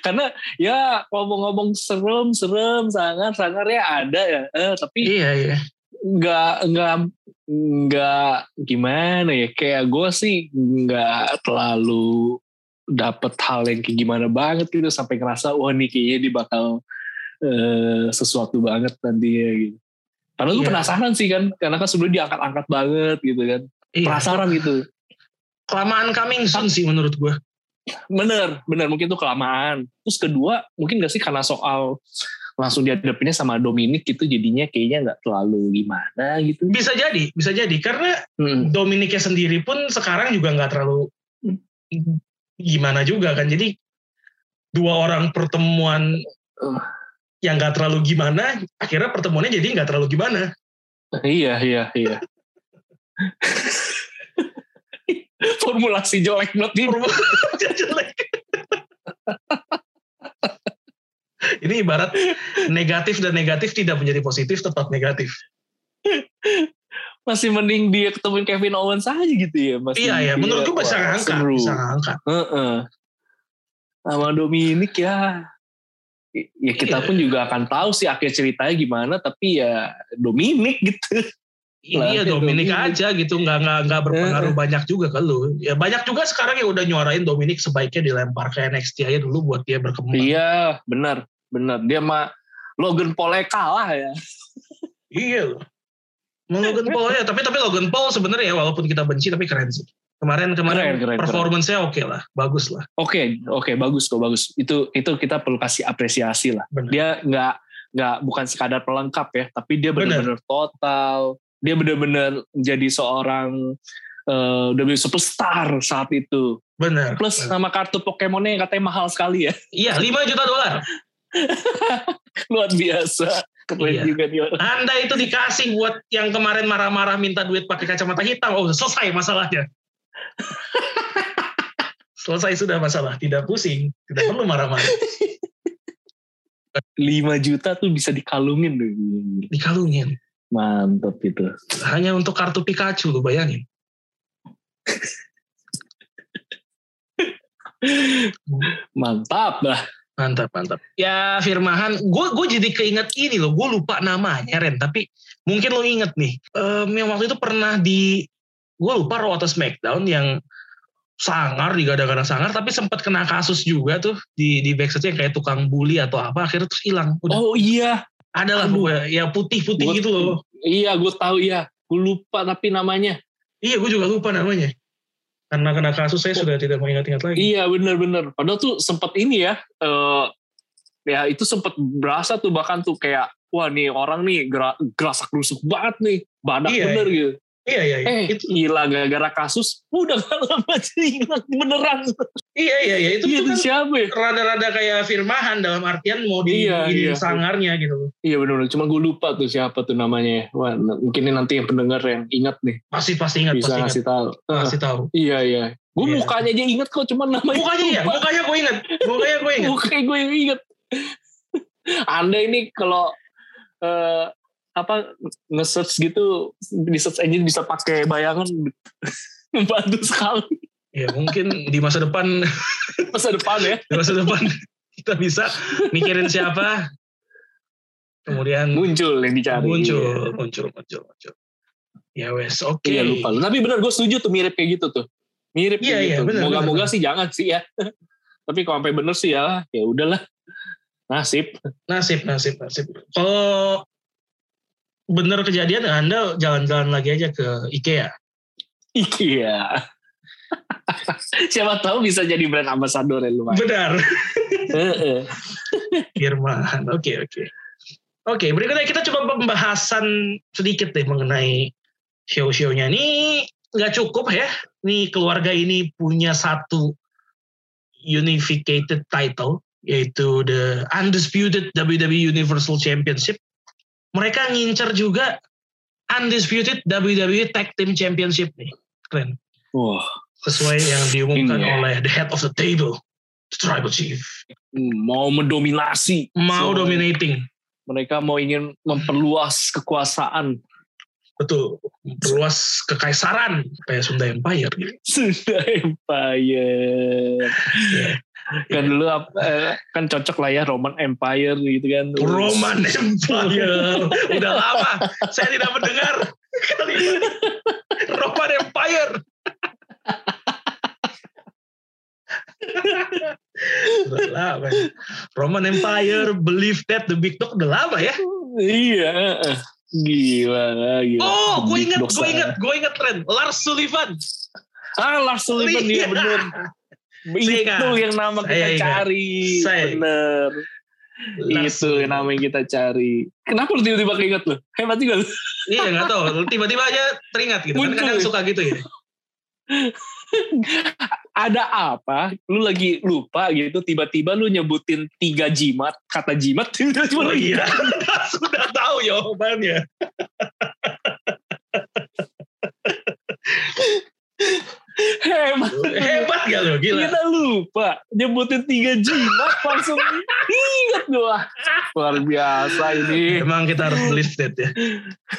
Karena ya ngomong-ngomong serem, serem, sangar, sangar ya ada ya. Eh, tapi iya iya nggak nggak nggak gimana ya. Kayak gue sih nggak terlalu dapet hal yang kayak gimana banget gitu sampai ngerasa wah nih kayaknya dia bakal eh, sesuatu banget nanti ya gitu. Karena gue Iya. penasaran sih kan, karena kan sebelumnya diangkat-angkat banget gitu kan. iya Penasaran gitu. kelamaan coming soon sih menurut gue Bener, bener mungkin itu kelamaan. Terus kedua, mungkin gak sih karena soal langsung dihadapinnya sama Dominic gitu jadinya kayaknya nggak terlalu gimana gitu. bisa jadi bisa jadi karena Hmm. Dominiknya sendiri pun sekarang juga nggak terlalu gimana juga kan jadi dua orang pertemuan Uh. yang nggak terlalu gimana akhirnya pertemuannya jadi nggak terlalu gimana Iya, iya, iya. Formulasi jelek banget nih. Jelek. ini ibarat negatif dan negatif tidak menjadi positif tetap negatif Masih mending dia ketemuin Kevin Owens aja gitu ya. Masih iya ya menurut gue Wah, bisa ngangkat bisa ngangkat Heeh. Sama Dominic ya ya kita Iya. pun juga akan tahu sih akhir ceritanya gimana tapi ya Dominic gitu. Ini ya Dominik. aja gitu nggak nggak nggak berpengaruh banyak juga ke lu ya banyak juga sekarang yang udah nyuarain Dominik sebaiknya dilempar ke NXT aja dulu buat dia berkembang Iya, benar, benar. Dia mah Logan Paul kalah ya. iya Mau Logan Paul ya tapi tapi Logan Paul sebenarnya ya walaupun kita benci tapi keren sih kemarin kemarin Keren, keren, performance-nya oke lah bagus lah Oke, oke, bagus kok, bagus. Itu itu kita perlu kasih apresiasi lah. Benar. Dia nggak nggak bukan sekadar pelengkap ya, tapi dia Benar. benar-benar total. Dia benar-benar jadi seorang eh WWE superstar saat itu. benar Plus Benar. nama kartu Pokemonnya yang katanya mahal sekali ya. iya 5 juta dolar Luar biasa. Keren Iya. juga orang. Anda itu dikasih buat yang kemarin marah-marah minta duit pakai kacamata hitam. Oh, selesai masalahnya. selesai sudah masalah. Tidak pusing. Tidak perlu marah-marah. 5 juta tuh bisa dikalungin. Dikalungin. Mantap itu. Hanya untuk kartu Pikachu, lu bayangin. Mantap lah. Mantap, mantap. Ya, Firmahan. Gue gue jadi keinget ini loh. Gue lupa namanya, Ren. Tapi mungkin lo inget nih. Em, yang waktu itu pernah di... Gue lupa Raw atau Smackdown yang sangar, digadang-gadang sangar. Tapi sempat kena kasus juga tuh di, di backstage yang kayak tukang bully atau apa. Akhirnya terus hilang. Udah. Oh iya, Ada lah pokoknya. Ya putih-putih Gua- gitu loh. Iya, gue tahu ya. Gue lupa tapi namanya. Iya, gue juga lupa namanya. Karena kena kasus saya sudah tidak mengingat-ingat lagi. Iya, bener-bener. Padahal tuh sempet ini ya. eh ya itu sempet berasa tuh bahkan tuh kayak wah nih orang nih gera, gerasak rusuk banget nih. Badak Iya, bener gitu. Iya, iya, iya. Eh, Itu, gila gara-gara kasus. Udah gak lama aja hilang beneran. iya, iya, iya. Itu, Iya, itu kan siapa ya? rada-rada kayak firmahan dalam artian mau di Iya, ini iya. sangarnya gitu. Iya bener-bener. Cuma gue lupa tuh siapa tuh namanya. Wah, n- mungkin ini nanti yang pendengar yang ingat nih. Pasti pasti ingat, bisa pasti ingat. ngasih tahu. Ah, Pasti tahu. iya, iya. Gue Iya. mukanya aja inget kok. Cuma namanya Mukanya ya, lupa. mukanya gue ingat. Mukanya gue ingat. Mukanya gue inget. Anda ini kalau eh, apa nge-search gitu di search engine bisa pakai bayangan. Membantu sekali. Ya mungkin di masa depan, masa depan ya. Di masa depan kita bisa mikirin siapa. Kemudian muncul yang dicari. Muncul muncul muncul muncul. Ya wes oke. Okay. iya lupa. Tapi benar gue setuju tuh mirip kayak gitu tuh. Mirip Iya, kayak iya, gitu. moga-moga sih jangan sih ya. Tapi kalau sampai bener sih ya ya udahlah. Nasib. Nasib nasib nasib. Kalau bener kejadian anda jalan-jalan lagi aja ke IKEA? Iya siapa tahu bisa jadi brand ambassador ya lumayan. Benar. Firman oke oke. Oke berikutnya kita coba pembahasan sedikit deh mengenai show-shownya. Ini nggak cukup ya. Nih keluarga ini punya satu unified title yaitu the undisputed WWE Universal Championship mereka ngincer juga undisputed WWE Tag Team Championship nih. Keren. Wah. Sesuai yang diumumkan ya. oleh the head of the table the tribal chief. Mau mendominasi. Mau So, dominating. mereka mau ingin memperluas kekuasaan. Betul. Memperluas kekaisaran kayak Sunda Empire gitu. Sunda Empire. Ya. kan dulu ap- eh, kan cocok lah ya Roman Empire gitu kan. Roman Empire. Udah lama saya tidak mendengar. Kalimat Roman Empire. Udah lama. Roman Empire believe that the big dog udah lama ya. Iya eh. gila gila. Oh gue inget gue inget gue inget tren. Lars Sullivan. Ah Lars Sullivan Iya. dia bener Saya itu ingat. yang nama Saya kita ingat. cari Saya bener Lars itu yang nama yang kita cari kenapa lu tiba-tiba keinget lu hebat juga lu Iya nggak tahu. Tiba-tiba aja teringat gitu. Kan Muncul. kadang suka gitu ya. ada apa lu lagi lupa gitu tiba-tiba lu nyebutin tiga jimat kata jimat Oh iya. Sudah tahu jawabannya. hebat Hebat gak lo? Gila. kita lupa nyebutin tiga jimat langsung inget gua luar biasa ini Emang kita harus believe that ya.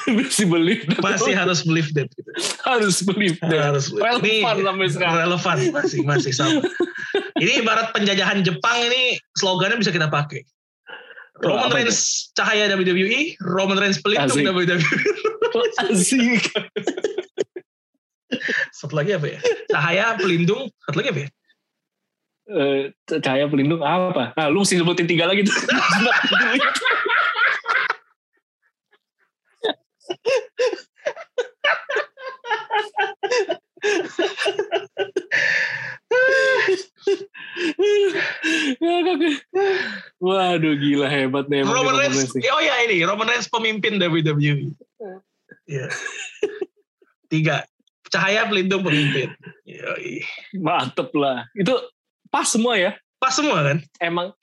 masih beli Masih harus believe that. Gitu. harus beli Harus believe. relevan sampai sekarang Relevan. Masih, masih sama. Ini ibarat penjajahan Jepang ini slogannya bisa kita pakai. Roman Reigns cahaya WWE, Roman Reigns pelindung. WWE. asik Satu lagi apa ya? Cahaya pelindung, satu lagi apa ya? Eh, cahaya pelindung apa nah lu mesti sebutin tiga lagi tuh Waduh gila hebat emang Roman Roman Reigns, Reigns nih. oh ya ini Roman Reigns pemimpin WWE. Iya. Tiga. Cahaya pelindung pemimpin. Yoi. Mantep lah. Itu pas semua ya. Pas semua kan? Emang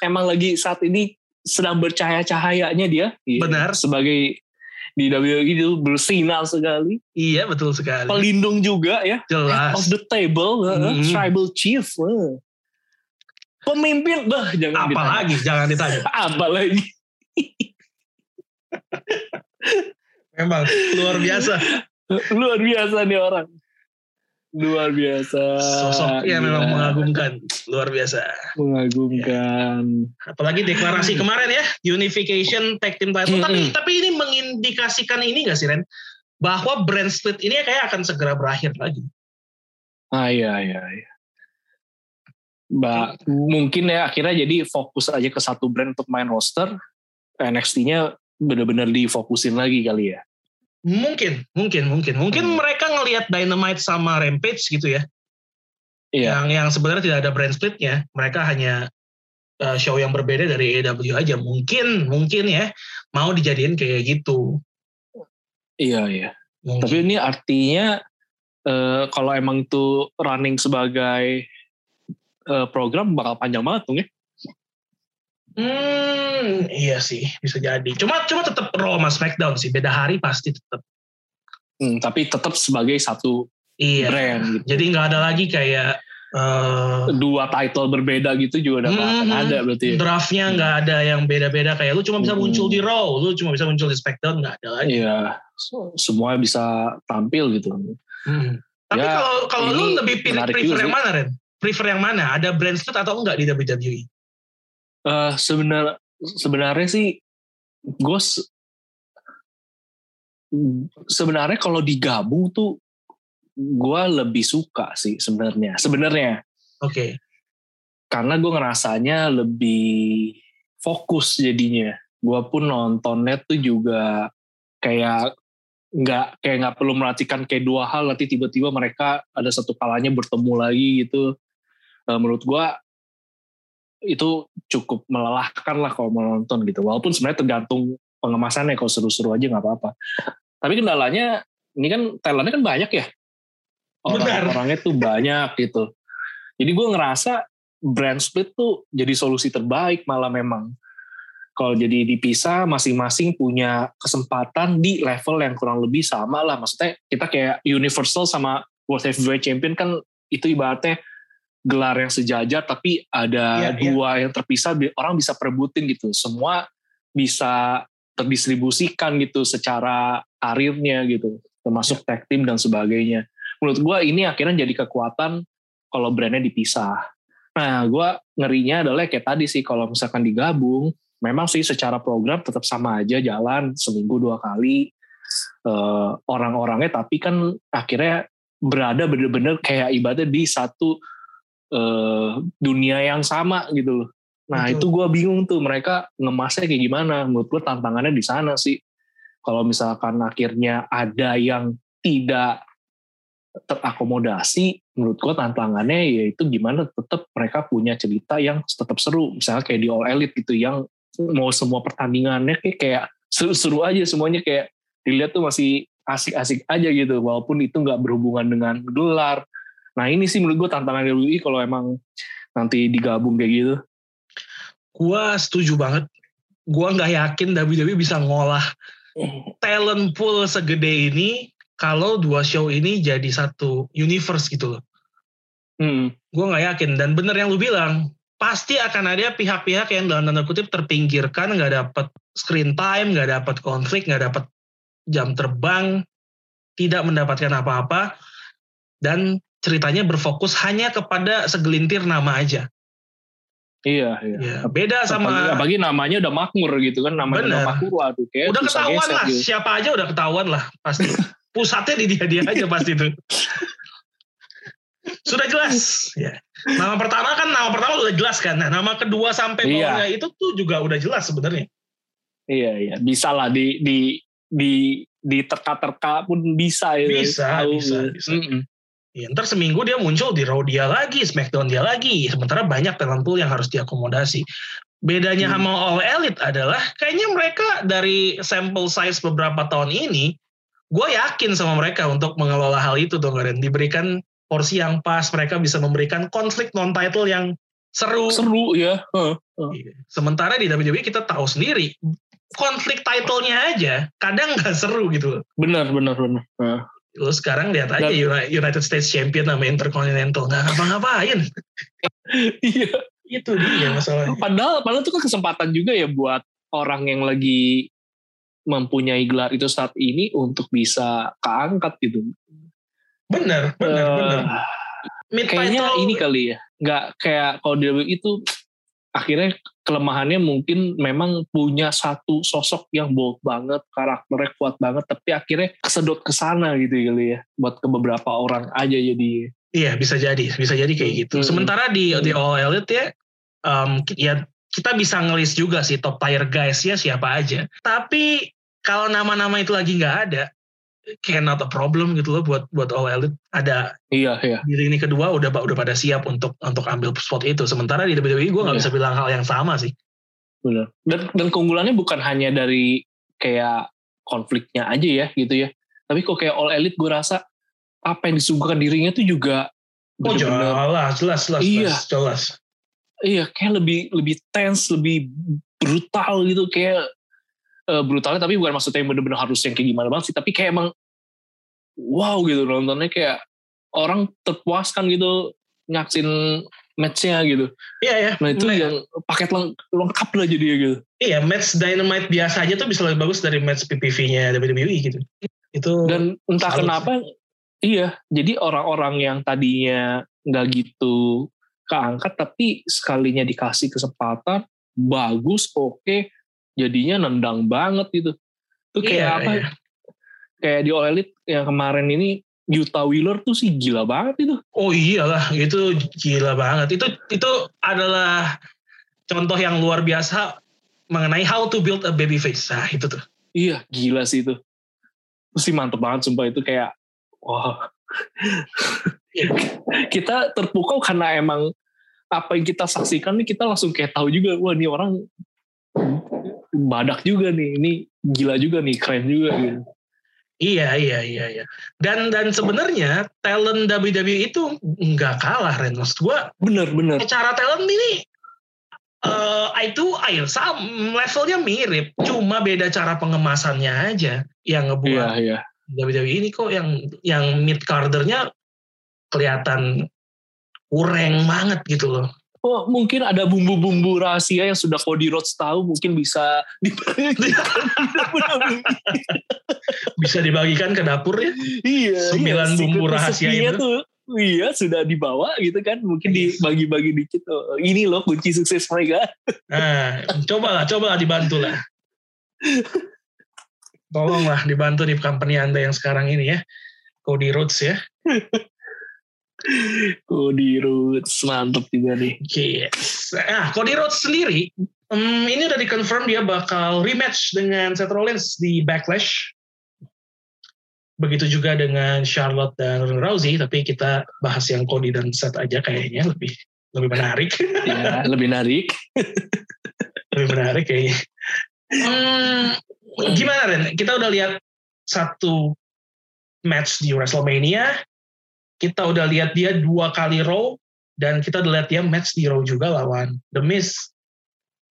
emang lagi saat ini sedang bercahaya-cahayanya dia. Iya. Benar. Sebagai di WWE itu bersinar sekali. Iya betul sekali. Pelindung juga ya. Jelas. Of the table. uh, Mhm. Tribal chief. uh. Pemimpin. Bah, jangan ditanya. Apalagi jangan ditanya. Apalagi. Memang luar biasa. Luar biasa nih orang. Luar biasa. Sosoknya Gila. memang mengagumkan. Luar biasa. Mengagumkan. Apalagi deklarasi kemarin ya, unification tag team title. Tapi tapi ini mengindikasikan ini gak sih Ren? Bahwa brand split ini kayak akan segera berakhir lagi. Ah iya iya iya. Mbak, mungkin ya akhirnya jadi fokus aja ke satu brand untuk main roster. NXT-nya benar-benar difokusin lagi kali ya. Mungkin, mungkin, mungkin. Mungkin Hmm. mereka ngelihat Dynamite sama Rampage gitu ya. Iya. Yang yang sebenarnya tidak ada brand splitnya. Mereka hanya uh, show yang berbeda dari AEW aja. Mungkin, mungkin ya mau dijadiin kayak gitu. Iya iya. Mungkin. Tapi ini artinya eh, kalau emang itu running sebagai eh, program bakal panjang banget tuh ya. Hmm, iya sih, bisa jadi. Cuma cuma tetap Raw sama SmackDown sih, beda hari pasti tetap. Hmm, tapi tetap sebagai satu Iya. brand gitu. Jadi nggak ada lagi kayak eh, Dua title berbeda gitu juga udah Mhm. ada berarti. ya. draftnya nggak ada yang beda-beda kayak lu cuma bisa Hmm. muncul di Raw, lu cuma bisa muncul di SmackDown nggak ada lagi. Iya. Semua bisa tampil gitu. Hmm. Tapi Ya, kalau kalau lu lebih pilih prefer juga yang mana Ren? Prefer yang mana? Ada brand split atau enggak di WWE? Uh, sebenar sebenarnya sih gue sebenarnya kalau digabung tuh gue lebih suka sih sebenarnya. Sebenarnya. Oke. Okay. karena gue ngerasanya lebih fokus jadinya. Gue pun nontonnya tuh juga kayak nggak kayak nggak perlu merhatikan kayak dua hal nanti tiba-tiba mereka ada satu kalanya bertemu lagi gitu. Uh, menurut gue itu cukup melelahkan lah kalau menonton gitu walaupun sebenarnya tergantung pengemasannya kalau seru-seru aja nggak apa-apa tapi kendalanya ini kan talentnya kan banyak ya. Orang-orangnya tuh banyak gitu. Jadi gue ngerasa brand split tuh jadi solusi terbaik malah memang. Kalau jadi dipisah masing-masing punya kesempatan di level yang kurang lebih sama lah. Maksudnya kita kayak Universal sama World Heavyweight Champion kan itu ibaratnya gelar yang sejajar tapi ada yeah, iya. dua yeah. yang terpisah orang bisa perebutin gitu. Semua bisa terdistribusikan gitu secara karirnya gitu termasuk ya. tag team dan sebagainya menurut gue ini akhirnya jadi kekuatan kalau brandnya dipisah nah gue ngerinya adalah kayak tadi sih kalau misalkan digabung memang sih secara program tetap sama aja jalan seminggu dua kali uh, orang-orangnya tapi kan akhirnya berada bener-bener kayak ibadah di satu uh, dunia yang sama gitu loh Nah Betul. itu gue bingung tuh mereka ngemasnya kayak gimana. Menurut gue tantangannya di sana sih. Kalau misalkan akhirnya ada yang tidak terakomodasi, menurut gue tantangannya yaitu gimana tetap mereka punya cerita yang tetap seru. Misalnya kayak di All Elite gitu yang mau semua pertandingannya kayak, kayak seru-seru aja semuanya kayak dilihat tuh masih asik-asik aja gitu. Walaupun itu nggak berhubungan dengan gelar. Nah ini sih menurut gue tantangan WWE kalau emang nanti digabung kayak gitu Gua setuju banget. Gua nggak yakin WWE bisa ngolah talent pool segede ini kalau dua show ini jadi satu universe gitu loh. Hmm. Gue nggak yakin dan bener yang lu bilang pasti akan ada pihak-pihak yang dalam tanda kutip terpinggirkan nggak dapat screen time nggak dapat konflik nggak dapat jam terbang tidak mendapatkan apa-apa dan ceritanya berfokus hanya kepada segelintir nama aja Iya, iya. Ya, beda sama apalagi, apalagi namanya udah makmur gitu kan, namanya Bener. udah makmur waduh kayak udah ketahuan lah, gitu. siapa aja udah ketahuan lah pasti. Pusatnya di dia-dia aja pasti itu. Sudah jelas, ya. Nama pertama kan nama pertama udah jelas kan. Nah, nama kedua sampai iya. bawahnya itu tuh juga udah jelas sebenarnya. Iya, iya. Bisa lah di di di di terka-terka pun bisa ya. Bisa, bisa, bisa. Mm -mm. Ya, ntar seminggu dia muncul di Raw dia lagi, Smackdown dia lagi. Sementara banyak talent pool yang harus diakomodasi. Bedanya hmm. sama All Elite adalah kayaknya mereka dari sampel size beberapa tahun ini, gue yakin sama mereka untuk mengelola hal itu dong, dan diberikan porsi yang pas, mereka bisa memberikan konflik non title yang seru. Seru ya. Uh, uh. Sementara di WWE kita tahu sendiri konflik titlenya aja kadang nggak seru gitu. Benar, benar, benar. Uh. Lu sekarang lihat aja Dan, United States Champion sama Intercontinental nggak ngapa-ngapain. iya. Itu dia masalahnya. Padahal, padahal itu kan kesempatan juga ya buat orang yang lagi mempunyai gelar itu saat ini untuk bisa keangkat gitu. Benar, benar, uh, benar. Kayaknya ini kali ya, nggak kayak kalau dia itu akhirnya kelemahannya mungkin memang punya satu sosok yang bold banget, karakternya kuat banget, tapi akhirnya kesedot ke sana gitu kali ya, buat ke beberapa orang aja jadi. Iya bisa jadi, bisa jadi kayak gitu. Hmm. Sementara di di All Elite ya, um, ya kita bisa ngelis juga sih top tier guys ya siapa aja. Tapi kalau nama-nama itu lagi nggak ada, kayak not a problem gitu loh buat buat all elite. Ada iya iya. di ini kedua udah udah pada siap untuk untuk ambil spot itu. Sementara di WWE gue nggak iya. bisa bilang hal yang sama sih. Benar dan dan keunggulannya bukan hanya dari kayak konfliknya aja ya gitu ya. Tapi kok kayak all elite gue rasa apa yang disuguhkan dirinya tuh juga oh jelas jelas jelas iya. jelas. Iya kayak lebih lebih tense lebih brutal gitu. Kayak uh, brutalnya tapi bukan maksudnya yang bener-bener harus yang kayak gimana banget sih tapi kayak emang wow gitu nontonnya kayak orang terpuaskan gitu nyaksin matchnya gitu. Iya ya. Nah itu nah, yang paket leng lengkap lah jadi gitu. Iya match Dynamite biasa aja tuh bisa lebih bagus dari match PPV-nya WWE gitu. Itu dan entah kenapa sih. iya jadi orang-orang yang tadinya nggak gitu keangkat tapi sekalinya dikasih kesempatan bagus oke jadinya nendang banget gitu itu kayak Iya, apa iya. kayak di All Elite yang kemarin ini Utah Wheeler tuh sih gila banget itu Oh iyalah, itu gila banget. Itu itu adalah contoh yang luar biasa mengenai how to build a baby face. Nah, itu tuh. iya gila sih itu sih mantep banget sumpah itu kayak wah kita terpukau karena emang apa yang kita saksikan nih kita langsung kayak tahu juga wah ini orang badak juga nih ini gila juga nih keren juga gitu Iya, iya, iya, iya. Dan dan sebenarnya talent WWE itu nggak kalah, Ren. Maksud gua bener bener secara talent ini eh eye to eye, sam levelnya mirip, cuma beda cara pengemasannya aja yang ngebuat iya WWE ini kok yang yang mid cardernya kelihatan kurang banget gitu loh. Oh mungkin ada bumbu-bumbu rahasia yang sudah Cody Rhodes tahu mungkin bisa dibagikan Bisa dibagikan ke dapur ya. iya Sembilan iya, bumbu rahasia itu. tuh iya sudah dibawa gitu kan mungkin Yes. dibagi-bagi dikit oh, ini loh kunci sukses mereka Nah, cobalah, cobalah dibantu lah. Tolonglah dibantu di company Anda yang sekarang ini ya. Cody Rhodes ya. Cody Rhodes mantep juga nih Yes. Nah, Cody Rhodes sendiri, em, ini udah dikonfirm dia bakal rematch dengan Seth Rollins di Backlash. Begitu juga dengan Charlotte dan Rousey, tapi kita bahas yang Cody dan Seth aja kayaknya lebih lebih menarik. ya lebih menarik lebih menarik kayaknya. Hmm, gimana Ren? Kita udah lihat satu match di WrestleMania. Kita udah lihat dia dua kali Raw dan kita udah lihat dia match di Raw juga lawan The Miz.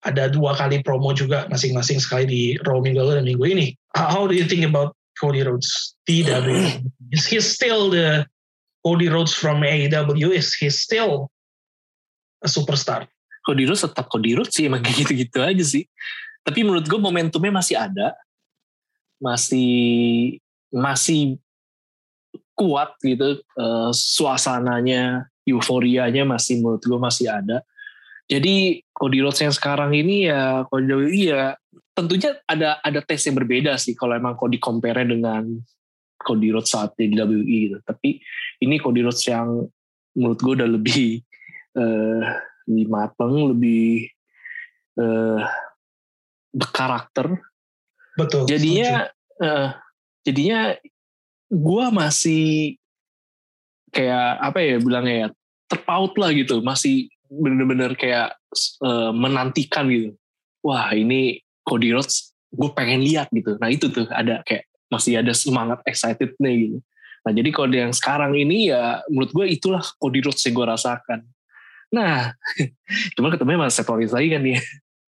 Ada dua kali promo juga masing-masing sekali di Raw minggu lalu dan minggu ini. How do you think about Cody Rhodes? TW. Is he still the Cody Rhodes from AEW? Is he still a superstar? Cody Rhodes tetap Cody Rhodes sih emang kayak gitu-gitu aja sih. Tapi menurut gue momentumnya masih ada, masih masih kuat gitu, eh, suasananya, euforianya masih menurut gue masih ada. Jadi Cody Rhodes yang sekarang ini ya Cody ya tentunya ada ada tes yang berbeda sih kalau emang Cody compare dengan Cody Rhodes saat di WWE gitu. Tapi ini Cody Rhodes yang menurut gue udah lebih eh, lebih mateng, lebih eh, berkarakter. Betul. Jadinya, eh, jadinya gue masih kayak apa ya bilangnya ya terpaut lah gitu, masih bener-bener kayak eh, menantikan gitu. Wah ini Cody Rhodes, gue pengen lihat gitu. Nah itu tuh ada kayak masih ada semangat excited nih gitu. Nah jadi kalau yang sekarang ini ya menurut gue itulah Cody Rhodes yang gue rasakan. Nah, cuman ketemunya sama Seth Rollins lagi kan nih.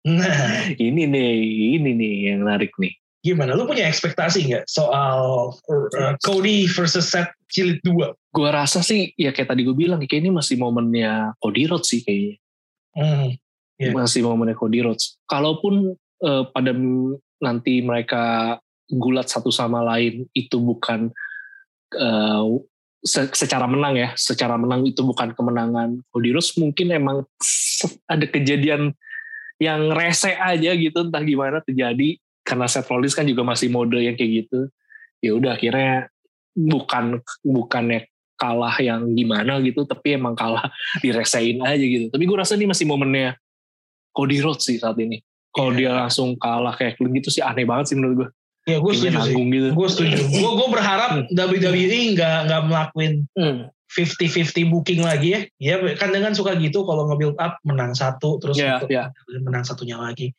Nah, ini nih, ini nih yang menarik nih. Gimana? Lu punya ekspektasi nggak soal uh, Cody versus Seth Jilid 2? Gue rasa sih, ya kayak tadi gue bilang, kayak ini masih momennya Cody Rhodes sih kayaknya. Hmm. Iya. Masih momennya Cody Rhodes. Kalaupun eh, pada nanti mereka gulat satu sama lain, itu bukan eh, se- secara menang ya, secara menang itu bukan kemenangan Cody Rhodes, mungkin emang ada kejadian yang rese aja gitu, entah gimana terjadi, karena Seth Rollins kan juga masih mode yang kayak gitu. Ya udah akhirnya bukan bukannya kalah yang gimana gitu, tapi emang kalah diresein aja gitu. Tapi gue rasa ini masih momennya Cody Rhodes sih saat ini. Kalau Iya. dia langsung kalah kayak gitu sih aneh banget sih menurut gue. Ya gue setuju sih. gitu. Gue setuju. Gue gue berharap WWE nggak nggak melakuin Hmm. 50-50 booking lagi ya. Ya kan dengan suka gitu kalau nge-build up menang satu terus untuk ya. menang satunya lagi.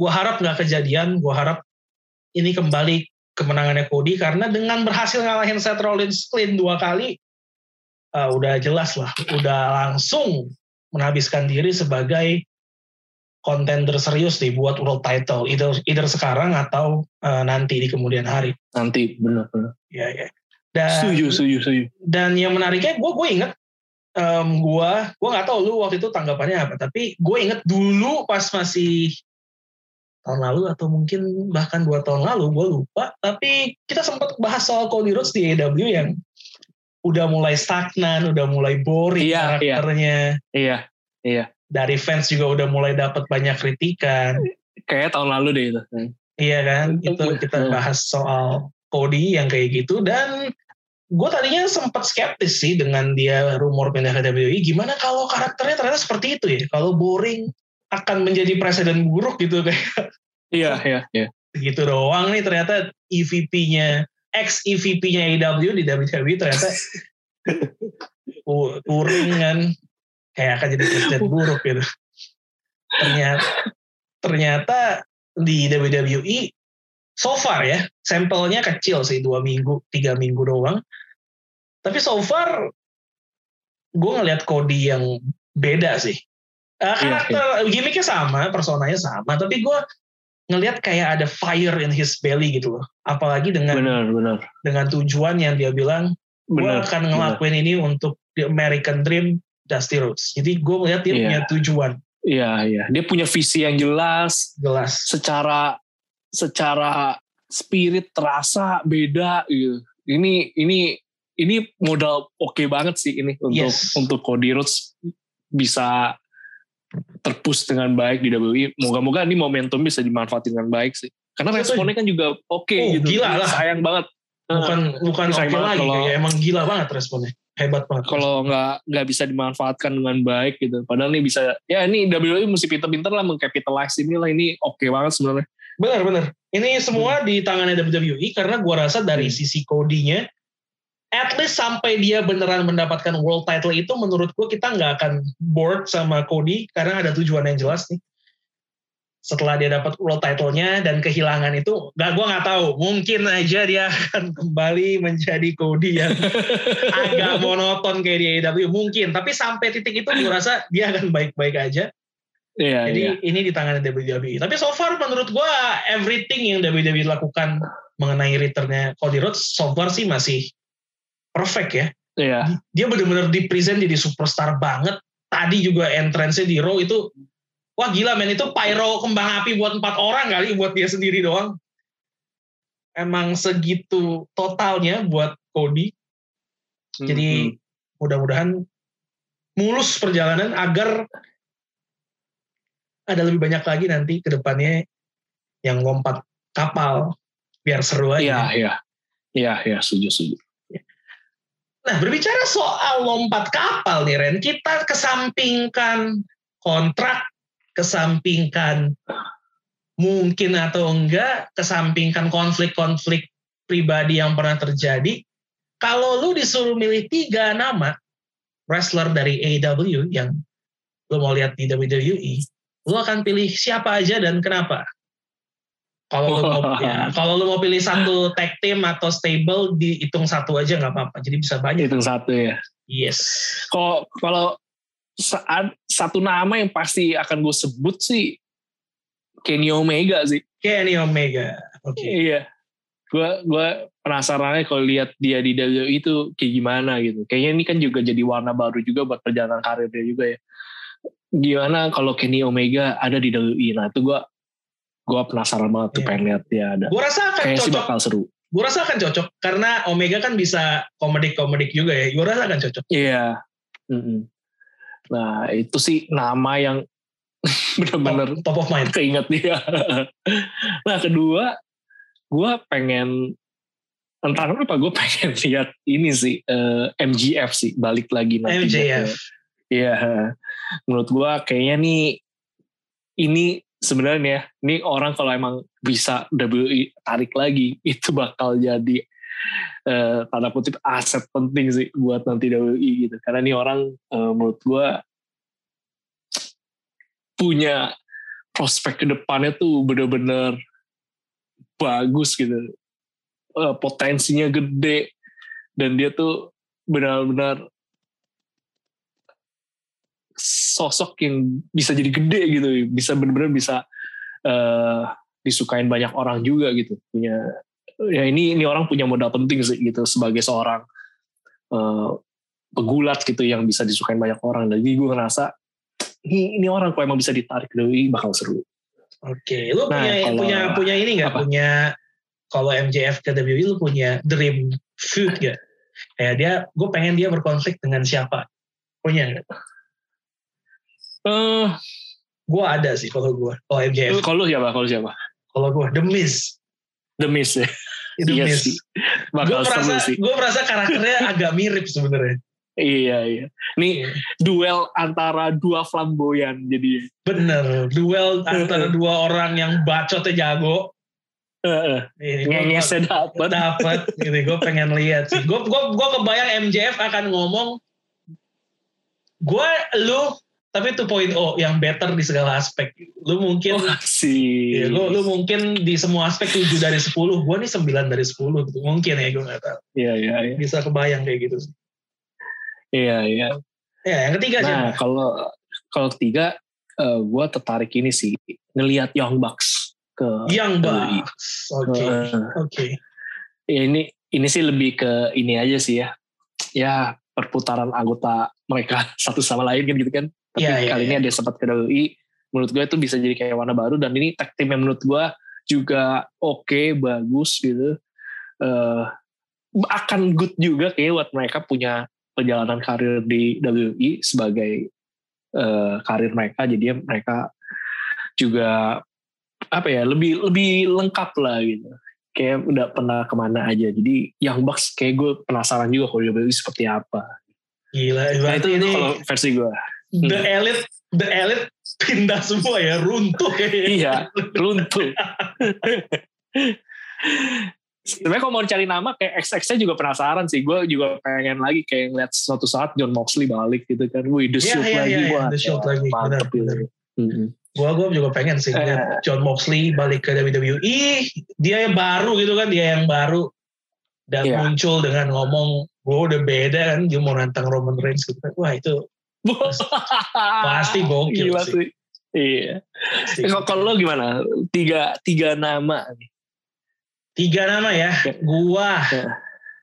Gue harap nggak kejadian. Gue harap ini kembali kemenangannya Cody karena dengan berhasil ngalahin Seth Rollins clean dua kali, uh, udah jelas lah, udah langsung menghabiskan diri sebagai contender serius nih buat world title, either, either sekarang atau uh, nanti di kemudian hari. Nanti bener-bener. Ya ya. Dan Setuju, setuju, setuju. dan yang menariknya gue gue inget em, gue gue nggak tahu lu waktu itu tanggapannya apa tapi gue inget dulu pas masih tahun lalu atau mungkin bahkan dua tahun lalu gue lupa tapi kita sempat bahas soal Cody Rhodes di AEW yang udah mulai stagnan udah mulai boring Iya, iya. karakternya Iya, iya. dari fans juga udah mulai dapat banyak kritikan. Kayak tahun lalu deh itu. Iya kan, itu kita bahas soal Cody yang kayak gitu dan gue tadinya sempat skeptis sih dengan dia rumor pindah ke WWE. Gimana kalau karakternya ternyata seperti itu ya? Kalau boring akan menjadi presiden buruk gitu kayak. Iya, iya, iya. Gitu doang nih ternyata EVP-nya ex EVP-nya AEW di WWE ternyata kuring kan kayak akan jadi presiden buruk gitu. Ternyata ternyata di WWE so far ya sampelnya kecil sih dua minggu tiga minggu doang tapi so far gue ngeliat Cody yang beda sih uh, karakter iya, iya. gimmicknya sama personanya sama tapi gue ngelihat kayak ada fire in his belly gitu loh apalagi dengan benar, benar. dengan tujuan yang dia bilang gue akan ngelakuin benar. ini untuk the American Dream Dusty Rhodes jadi gue ngeliat dia yeah. punya tujuan Iya, iya. Dia punya visi yang jelas. Jelas. Secara secara spirit terasa beda gitu. Ini ini ini modal oke okay banget sih ini untuk yes. untuk Cody Rhodes bisa terpus dengan baik di WWE. Moga-moga ini momentum bisa dimanfaatkan dengan baik sih. Karena responnya kan juga oke okay, oh, gitu. Gila lah. Sayang banget. Bukan bukan oke okay lagi, kalau, kayak emang gila banget responnya hebat banget. Kalau nggak nggak bisa dimanfaatkan dengan baik gitu. Padahal ini bisa ya ini WWE mesti pinter-pinter lah mengcapitalize ini lah ini oke okay banget sebenarnya. Benar benar. Ini semua hmm. di tangannya WWE karena gua rasa dari hmm. sisi Cody-nya at least sampai dia beneran mendapatkan world title itu menurut gua kita nggak akan bored sama Cody karena ada tujuan yang jelas nih. Setelah dia dapat world title-nya dan kehilangan itu gak gue nggak tahu. Mungkin aja dia akan kembali menjadi Cody yang agak monoton kayak di AEW mungkin tapi sampai titik itu gue rasa dia akan baik-baik aja. Yeah, jadi yeah. ini di tangan WWE tapi so far menurut gue everything yang WWE lakukan mengenai returnnya Cody Rhodes so far sih masih perfect ya yeah. dia benar-benar di present jadi superstar banget tadi juga entrance-nya di Raw itu wah gila men itu pyro kembang api buat empat orang kali buat dia sendiri doang emang segitu totalnya buat Cody jadi mm-hmm. mudah-mudahan mulus perjalanan agar ada lebih banyak lagi nanti ke depannya yang lompat kapal biar seru aja. Iya, iya. Iya, iya, setuju, setuju. Nah, berbicara soal lompat kapal nih Ren, kita kesampingkan kontrak kesampingkan mungkin atau enggak, kesampingkan konflik-konflik pribadi yang pernah terjadi. Kalau lu disuruh milih tiga nama wrestler dari AEW yang lu mau lihat di WWE, lu akan pilih siapa aja dan kenapa? Kalau lu mau ya, kalau lu mau pilih satu tag team atau stable dihitung satu aja nggak apa-apa. Jadi bisa banyak. Hitung satu ya. Yes. Kalau kalau saat satu nama yang pasti akan gue sebut sih Kenny Omega sih. Kenny Omega. Oke. Okay. Iya. Gue gue penasarannya kalau lihat dia di WWE itu kayak gimana gitu. Kayaknya ini kan juga jadi warna baru juga buat perjalanan karirnya juga ya. Gimana kalau Kenny Omega ada di WWE? Nah itu gue gue penasaran banget tuh yeah. pengen lihat dia ada. Gue rasa akan Kayaknya cocok. bakal seru. Gue rasa akan cocok karena Omega kan bisa komedik-komedik juga ya. Gue rasa akan cocok. Iya. Yeah. Mm -hmm. Nah itu sih nama yang benar-benar top, top of mind keinget dia. nah kedua, gue pengen entah kenapa gue pengen lihat ini sih uh, eh, MGF sih balik lagi nanti. MGF. Iya, menurut gue kayaknya nih ini sebenarnya ini orang kalau emang bisa WWE tarik lagi itu bakal jadi uh, tanda kutip aset penting sih buat nanti WWE gitu. Karena ini orang uh, menurut gue punya prospek ke depannya tuh bener-bener bagus gitu. Uh, potensinya gede dan dia tuh benar-benar sosok yang bisa jadi gede gitu bisa benar-benar bisa uh, disukain banyak orang juga gitu. Punya ya ini ini orang punya modal penting sih gitu sebagai seorang uh, pegulat gitu yang bisa disukain banyak orang. Jadi gue ngerasa ini, ini orang kok emang bisa ditarik WWE bakal seru. Oke okay. lu nah, punya kalau, punya punya ini nggak? punya kalau MJF ke WWE lu punya dream feud gak kayak dia gue pengen dia berkonflik dengan siapa. Punya gak? Eh, Gue ada sih kalau gue. Kalau MJF. kalau siapa? Kalau siapa? Kalau gue The Miz. The Miz ya. The Iya Miz. sih. Gue Bakal seru merasa, sih. gue merasa karakternya agak mirip sebenarnya. Iya iya. Nih duel antara dua flamboyan jadi. Bener. Duel antara dua orang yang bacotnya jago. Heeh. Ini gua- Ngengesnya dapet. dapat gitu gue pengen lihat sih gue gue gue kebayang MJF akan ngomong gue lu tapi 2.0 yang better di segala aspek lu mungkin Wah sih. ya, lu, lu mungkin di semua aspek 7 dari 10 gue nih 9 dari 10 gitu mungkin ya gue nggak tahu Iya iya iya. bisa kebayang kayak gitu sih Iya iya. ya yang ketiga Nah siapa kalau kalau ketiga gue tertarik ini sih ngelihat Young Bucks ke yang WWE. Bucks oke Heeh. oke ya ini ini sih lebih ke ini aja sih ya ya perputaran anggota mereka satu sama lain kan gitu kan tapi Iya, iya, kali ini iya. ada sempat ke WWE menurut gue itu bisa jadi kayak warna baru. Dan ini tag team yang menurut gue juga oke bagus gitu. Eh akan good juga kayak buat mereka punya perjalanan karir di WWE sebagai eh, karir mereka. Jadi mereka juga apa ya lebih lebih lengkap lah gitu. Kayak udah pernah ke mana aja. Jadi yang Bucks kayak gue penasaran juga kalau WWE seperti apa. Gila nah itu itu ini kalau versi gue the elite the elite pindah semua ya runtuh kayaknya iya runtuh sebenarnya kalau mau cari nama kayak XX-nya juga penasaran sih gue juga pengen lagi kayak ngeliat suatu saat John Moxley balik gitu kan wih The Iya, Shield iya, lagi iya, iya, wah The Shield lagi, mantep benar, gitu Mm-mm. Gua gua juga pengen sih Eh. John Moxley balik ke WWE. Dia yang baru gitu kan, dia yang baru dan Iya. muncul dengan ngomong gue udah beda kan, dia mau nantang Roman Reigns gitu. Wah itu Pasti gokil Gila sih. sih. Iya. pasti. Kalau lo gimana? Tiga tiga nama tiga nama ya. Gua Ya.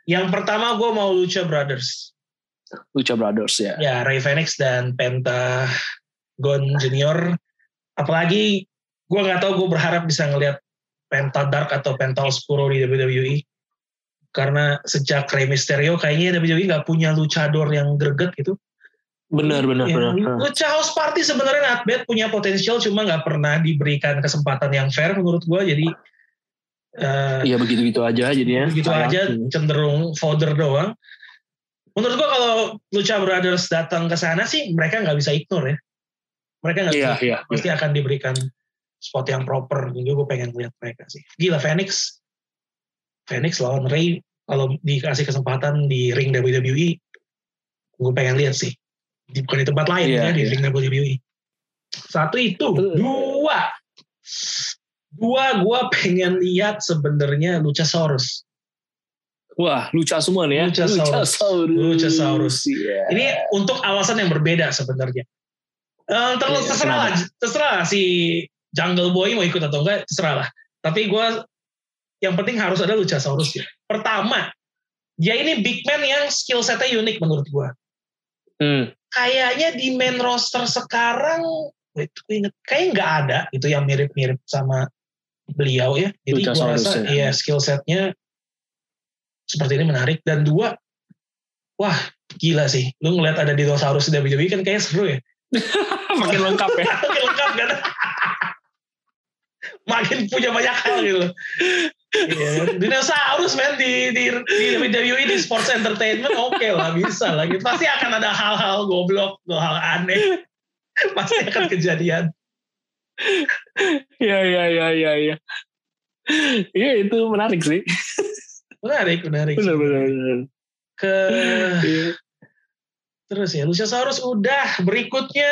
yang pertama gua mau Lucha Brothers. Lucha Brothers ya. Ya Ray Phoenix dan Penta Gon Junior. Apalagi gua nggak tahu gue berharap bisa ngelihat Penta Dark atau Penta Oscuro di WWE. Karena sejak Rey Mysterio kayaknya WWE nggak punya luchador yang greget gitu. Benar benar Ya, benar. Lucha House Party sebenarnya not bad, punya potensial cuma nggak pernah diberikan kesempatan yang fair menurut gue. Jadi eh, Iya begitu-gitu aja jadinya. begitu Sayang. aja Hmm. cenderung fodder doang. Menurut gua kalau Lucha Brothers datang ke sana sih mereka nggak bisa ignore ya. Mereka nggak Iya bisa, iya. pasti akan diberikan spot yang proper. Jadi gue pengen lihat mereka sih. Gila Phoenix, Phoenix lawan Ray kalau dikasih kesempatan di ring WWE, gue pengen lihat sih. Di, bukan di tempat lain Iya, ya di iya. ring WWE. Satu itu, dua, dua gue pengen lihat sebenarnya Luchasaurus. Wah, luca semua nih ya. Luchasaurus. Luchasaurus. Luchasaurus. Iya. Ini untuk alasan yang berbeda sebenarnya. Eh, terus Iya, terserah lah, terserah lah si Jungle Boy mau ikut atau enggak, terserah lah. Tapi gue yang penting harus ada Luchasaurus ya. Pertama, dia ini big man yang skill setnya unik menurut gue. Hmm. Kayaknya di main roster sekarang, wait, gue inget, kayaknya nggak ada itu yang mirip-mirip sama beliau ya. Jadi gue rasa ya. ya skill setnya seperti ini menarik. Dan dua, wah gila sih. Lu ngeliat ada dinosaurus di WWE kan kayaknya seru ya. Makin lengkap ya. Makin lengkap kan. Makin punya banyak hal gitu. Iya, dinosaurus men di, di, di WWE di sports entertainment oke lah bisa lah. Gitu. Pasti akan ada hal-hal goblok, hal aneh. Pasti akan kejadian. Iya iya iya iya iya. Iya itu menarik sih. Menarik, menarik. Benar benar benar. Ke Iya. terus ya Luchasaurus udah berikutnya.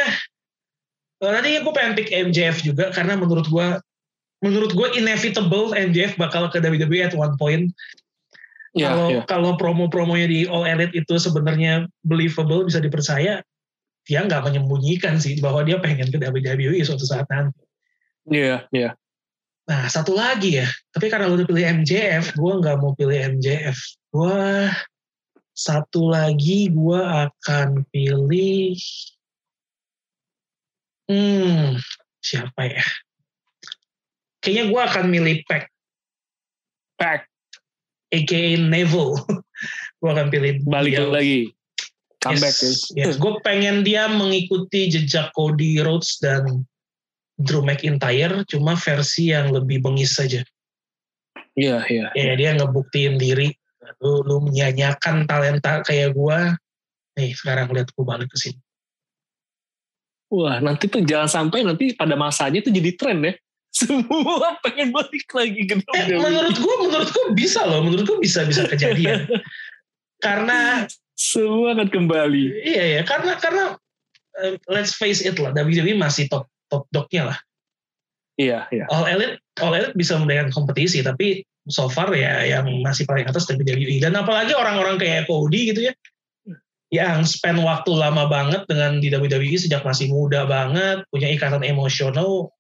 Eh, Nanti gue pengen pick MJF juga karena menurut gue menurut gue inevitable MJF bakal ke WWE at one point. Iya kalau iya. kalau promo-promonya di All Elite itu sebenarnya believable bisa dipercaya, dia nggak menyembunyikan sih bahwa dia pengen ke WWE suatu saat nanti. Iya iya. Nah satu lagi ya, tapi karena lu udah pilih MJF, gue nggak mau pilih MJF. Gue satu lagi gue akan pilih, hmm siapa ya? Kayaknya gue akan milih Pac, Pack aka Neville. gue akan pilih balik dia. lagi. comeback yes, ya. Yes. Gue pengen dia mengikuti jejak Cody Rhodes dan Drew McIntyre, cuma versi yang lebih bengis saja. Iya, iya. Ya, dia ngebuktiin diri. Lu, lu menyanyikan talenta kayak gue. Nih, sekarang lihat gue balik ke sini. Wah, nanti tuh jangan sampai nanti pada masanya tuh jadi tren ya. Semua pengen balik lagi ke eh, Menurut gue, menurut gue bisa loh. Menurut gue bisa bisa kejadian. karena semua akan kembali. Iya ya, karena karena uh, let's face it lah, WWE masih top top dognya lah. Iya, iya. All Elite, All Elite bisa memberikan kompetisi, tapi so far ya yang masih paling atas WWE. Dan apalagi orang-orang kayak Cody gitu ya, yang spend waktu lama banget dengan di WWE sejak masih muda banget, punya ikatan emosional,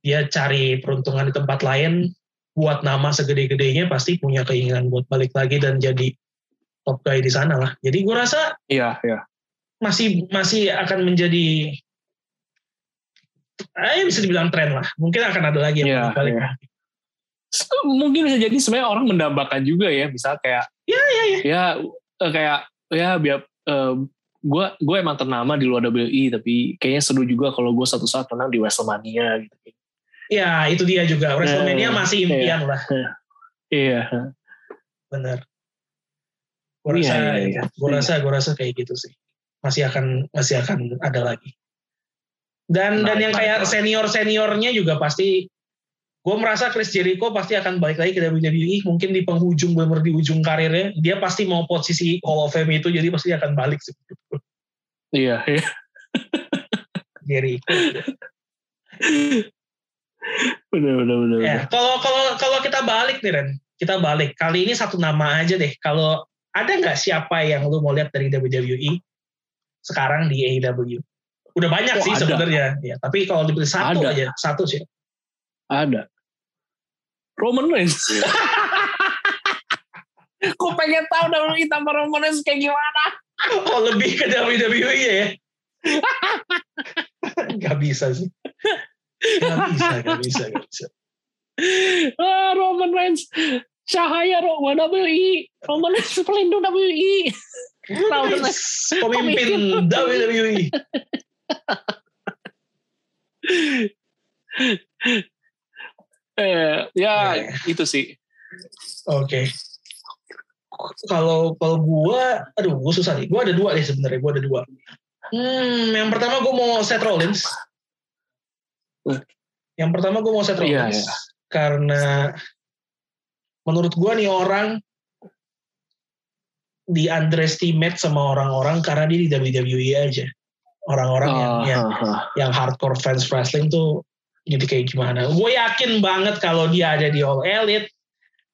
dia cari peruntungan di tempat lain, buat nama segede-gedenya pasti punya keinginan buat balik lagi dan jadi top guy di sana lah. Jadi gue rasa iya iya masih masih akan menjadi eh bisa dibilang tren lah. Mungkin akan ada lagi yang yeah, balik. Yeah. Mungkin bisa jadi sebenarnya orang mendambakan juga ya, bisa kayak ya ya ya. Ya eh, kayak ya biar uh, gue gue emang ternama di luar WWE tapi kayaknya seru juga kalau gue satu saat menang di WrestleMania gitu. Ya itu dia juga WrestleMania uh, masih impian iya, lah. Iya. Benar. Gue rasa, iya, iya, iya. gue rasa, gue rasa kayak gitu sih. Masih akan, masih akan ada lagi. Dan nah, dan yang kayak senior seniornya juga pasti, gue merasa Chris Jericho pasti akan balik lagi ke WWE. Mungkin di penghujung benar di ujung karirnya, dia pasti mau posisi Hall of Fame itu, jadi pasti akan balik sih. Iya, iya. Jericho. bener bener bener. Ya, kalau kalau kalau kita balik nih Ren, kita balik. Kali ini satu nama aja deh. Kalau ada nggak siapa yang lu mau lihat dari WWE sekarang di AEW? Udah banyak oh, sih sebenarnya, ya. Tapi kalau dipilih satu ada. aja, satu sih. Ada. Roman Reigns. Kok pengen tahu WWE tanpa Roman Reigns kayak gimana? Oh lebih ke WWE ya? gak bisa sih. Gak bisa, gak bisa, gak bisa. Ah, Roman Reigns cahaya Roman WI Roman pelindung WI pemimpin WWE eh, ya yeah. itu sih. Oke. Okay. kalau kalau gue aduh gue susah nih. Gue ada dua nih sebenarnya gue ada dua. Hmm yang pertama gue mau Seth Rollins yang pertama gue mau Seth iya, Rollins yeah. karena menurut gue nih orang di underestimate sama orang-orang karena dia di WWE aja. Orang-orang yang, uh, yang, uh, yang hardcore fans wrestling tuh jadi kayak gimana. Gue yakin banget kalau dia ada di All Elite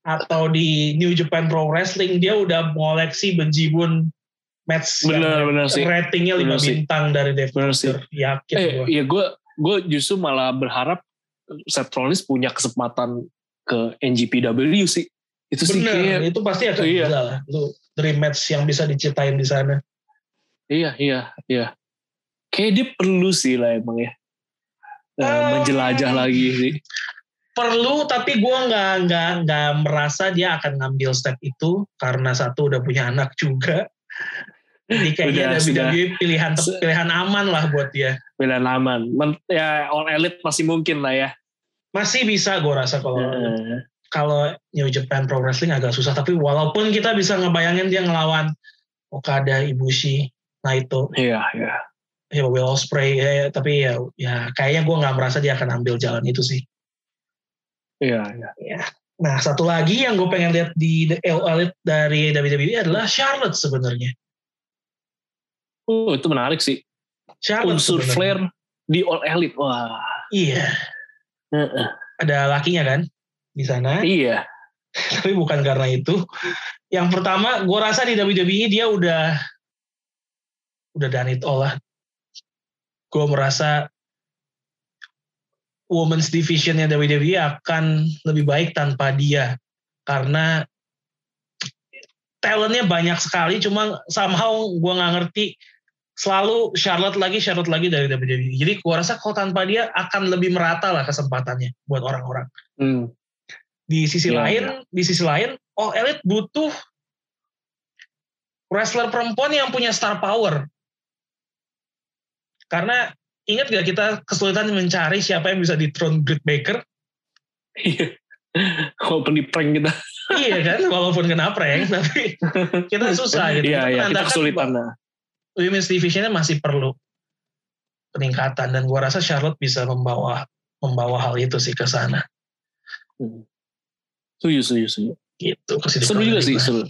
atau di New Japan Pro Wrestling, dia udah mengoleksi bejibun match bener, bener sih. ratingnya 5 bintang dari Dave Meltzer. Yakin eh, gue. Ya gue gue justru malah berharap Seth Rollins punya kesempatan ke NGPW sih. Itu Bener, sih kayak, itu pasti akan iya. bisa lah. Lu dream match yang bisa diceritain di sana. Iya, iya, iya. Kayak dia perlu sih lah emang ya. Uh, menjelajah lagi sih. Perlu, tapi gue nggak nggak nggak merasa dia akan ngambil step itu karena satu udah punya anak juga. Jadi kayaknya udah, WWE pilihan pilihan aman lah buat dia. Pilihan aman. Men, ya all elite masih mungkin lah ya. Masih bisa gue rasa kalau uh. kalau New Japan Pro Wrestling agak susah. Tapi walaupun kita bisa ngebayangin dia ngelawan Okada, Ibushi, Naito. Iya, iya. Ya Will Ospreay, ya, tapi ya, ya kayaknya gue nggak merasa dia akan ambil jalan itu sih. Iya, iya. Ya. Nah, satu lagi yang gue pengen lihat di Elite dari WWE adalah Charlotte sebenarnya. Oh, itu menarik sih. Charlotte Unsur sebenernya. Flair di All Elite. Wah. Iya. Uh-uh. Ada lakinya kan di sana. Iya. Tapi bukan karena itu. Yang pertama, gue rasa di WWE dia udah udah done it all lah. Gue merasa women's divisionnya WWE akan lebih baik tanpa dia karena talentnya banyak sekali cuma somehow gue nggak ngerti selalu Charlotte lagi Charlotte lagi dari WWE. Jadi gua rasa kalau tanpa dia akan lebih merata lah kesempatannya buat orang-orang. Hmm. Di sisi yeah, lain, yeah. di sisi lain, oh Elite butuh wrestler perempuan yang punya star power. Karena ingat gak kita kesulitan mencari siapa yang bisa dethrone Britt Baker? Iya. Walaupun di prank kita. iya kan, walaupun kena prank, tapi kita susah gitu. Iya, iya, kita menandakan kesulitan. Nah. Women's divisionnya masih perlu peningkatan dan gua rasa Charlotte bisa membawa membawa hal itu sih ke sana. Hmm. Setuju, setuju, setuju. Gitu. Seru juga sih, seru.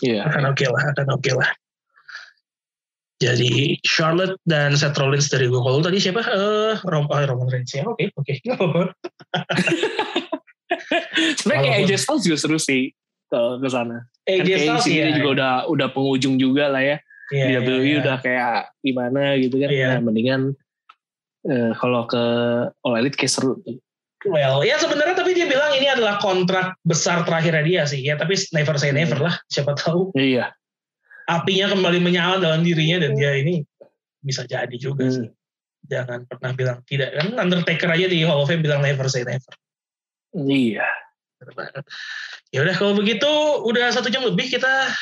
Iya. Akan oke lah, akan oke lah. Jadi Charlotte dan Seth Rollins dari gue. Kalau tadi siapa? Eh, Rom oh, Roman Reigns ya. Oke, oke. Sebenarnya kayak AJ Styles juga seru sih ke sana. AJ Kan Styles ya. juga udah udah penghujung juga lah ya. Iya, di WWE iya. udah kayak gimana gitu kan. Iya. Nah, mendingan eh, kalau ke All Elite kayak seru. Well, ya sebenarnya tapi dia bilang ini adalah kontrak besar terakhirnya dia sih. Ya tapi never say never lah. Siapa tahu Iya. apinya kembali menyala dalam dirinya dan dia ini bisa jadi juga sih. Hmm. Jangan pernah bilang tidak. Kan Undertaker aja di Hall of Fame bilang never say never. Iya. Ya udah kalau begitu udah satu jam lebih kita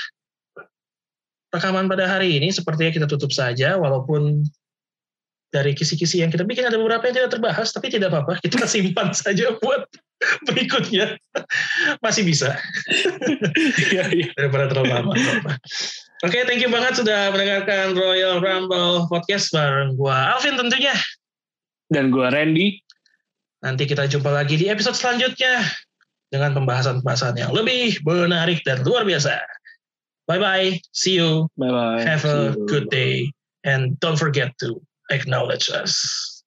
rekaman pada hari ini sepertinya kita tutup saja walaupun dari kisi-kisi yang kita bikin ada beberapa yang tidak terbahas tapi tidak apa-apa kita simpan saja buat berikutnya masih bisa Iya, iya. daripada terlalu lama. Oke, thank you banget sudah mendengarkan Royal Rumble Podcast bareng gua Alvin tentunya. Dan gue Randy. Nanti kita jumpa lagi di episode selanjutnya dengan pembahasan-pembahasan yang lebih menarik dan luar biasa. Bye-bye. See you. Bye bye. Have a good day. And don't forget to acknowledge us.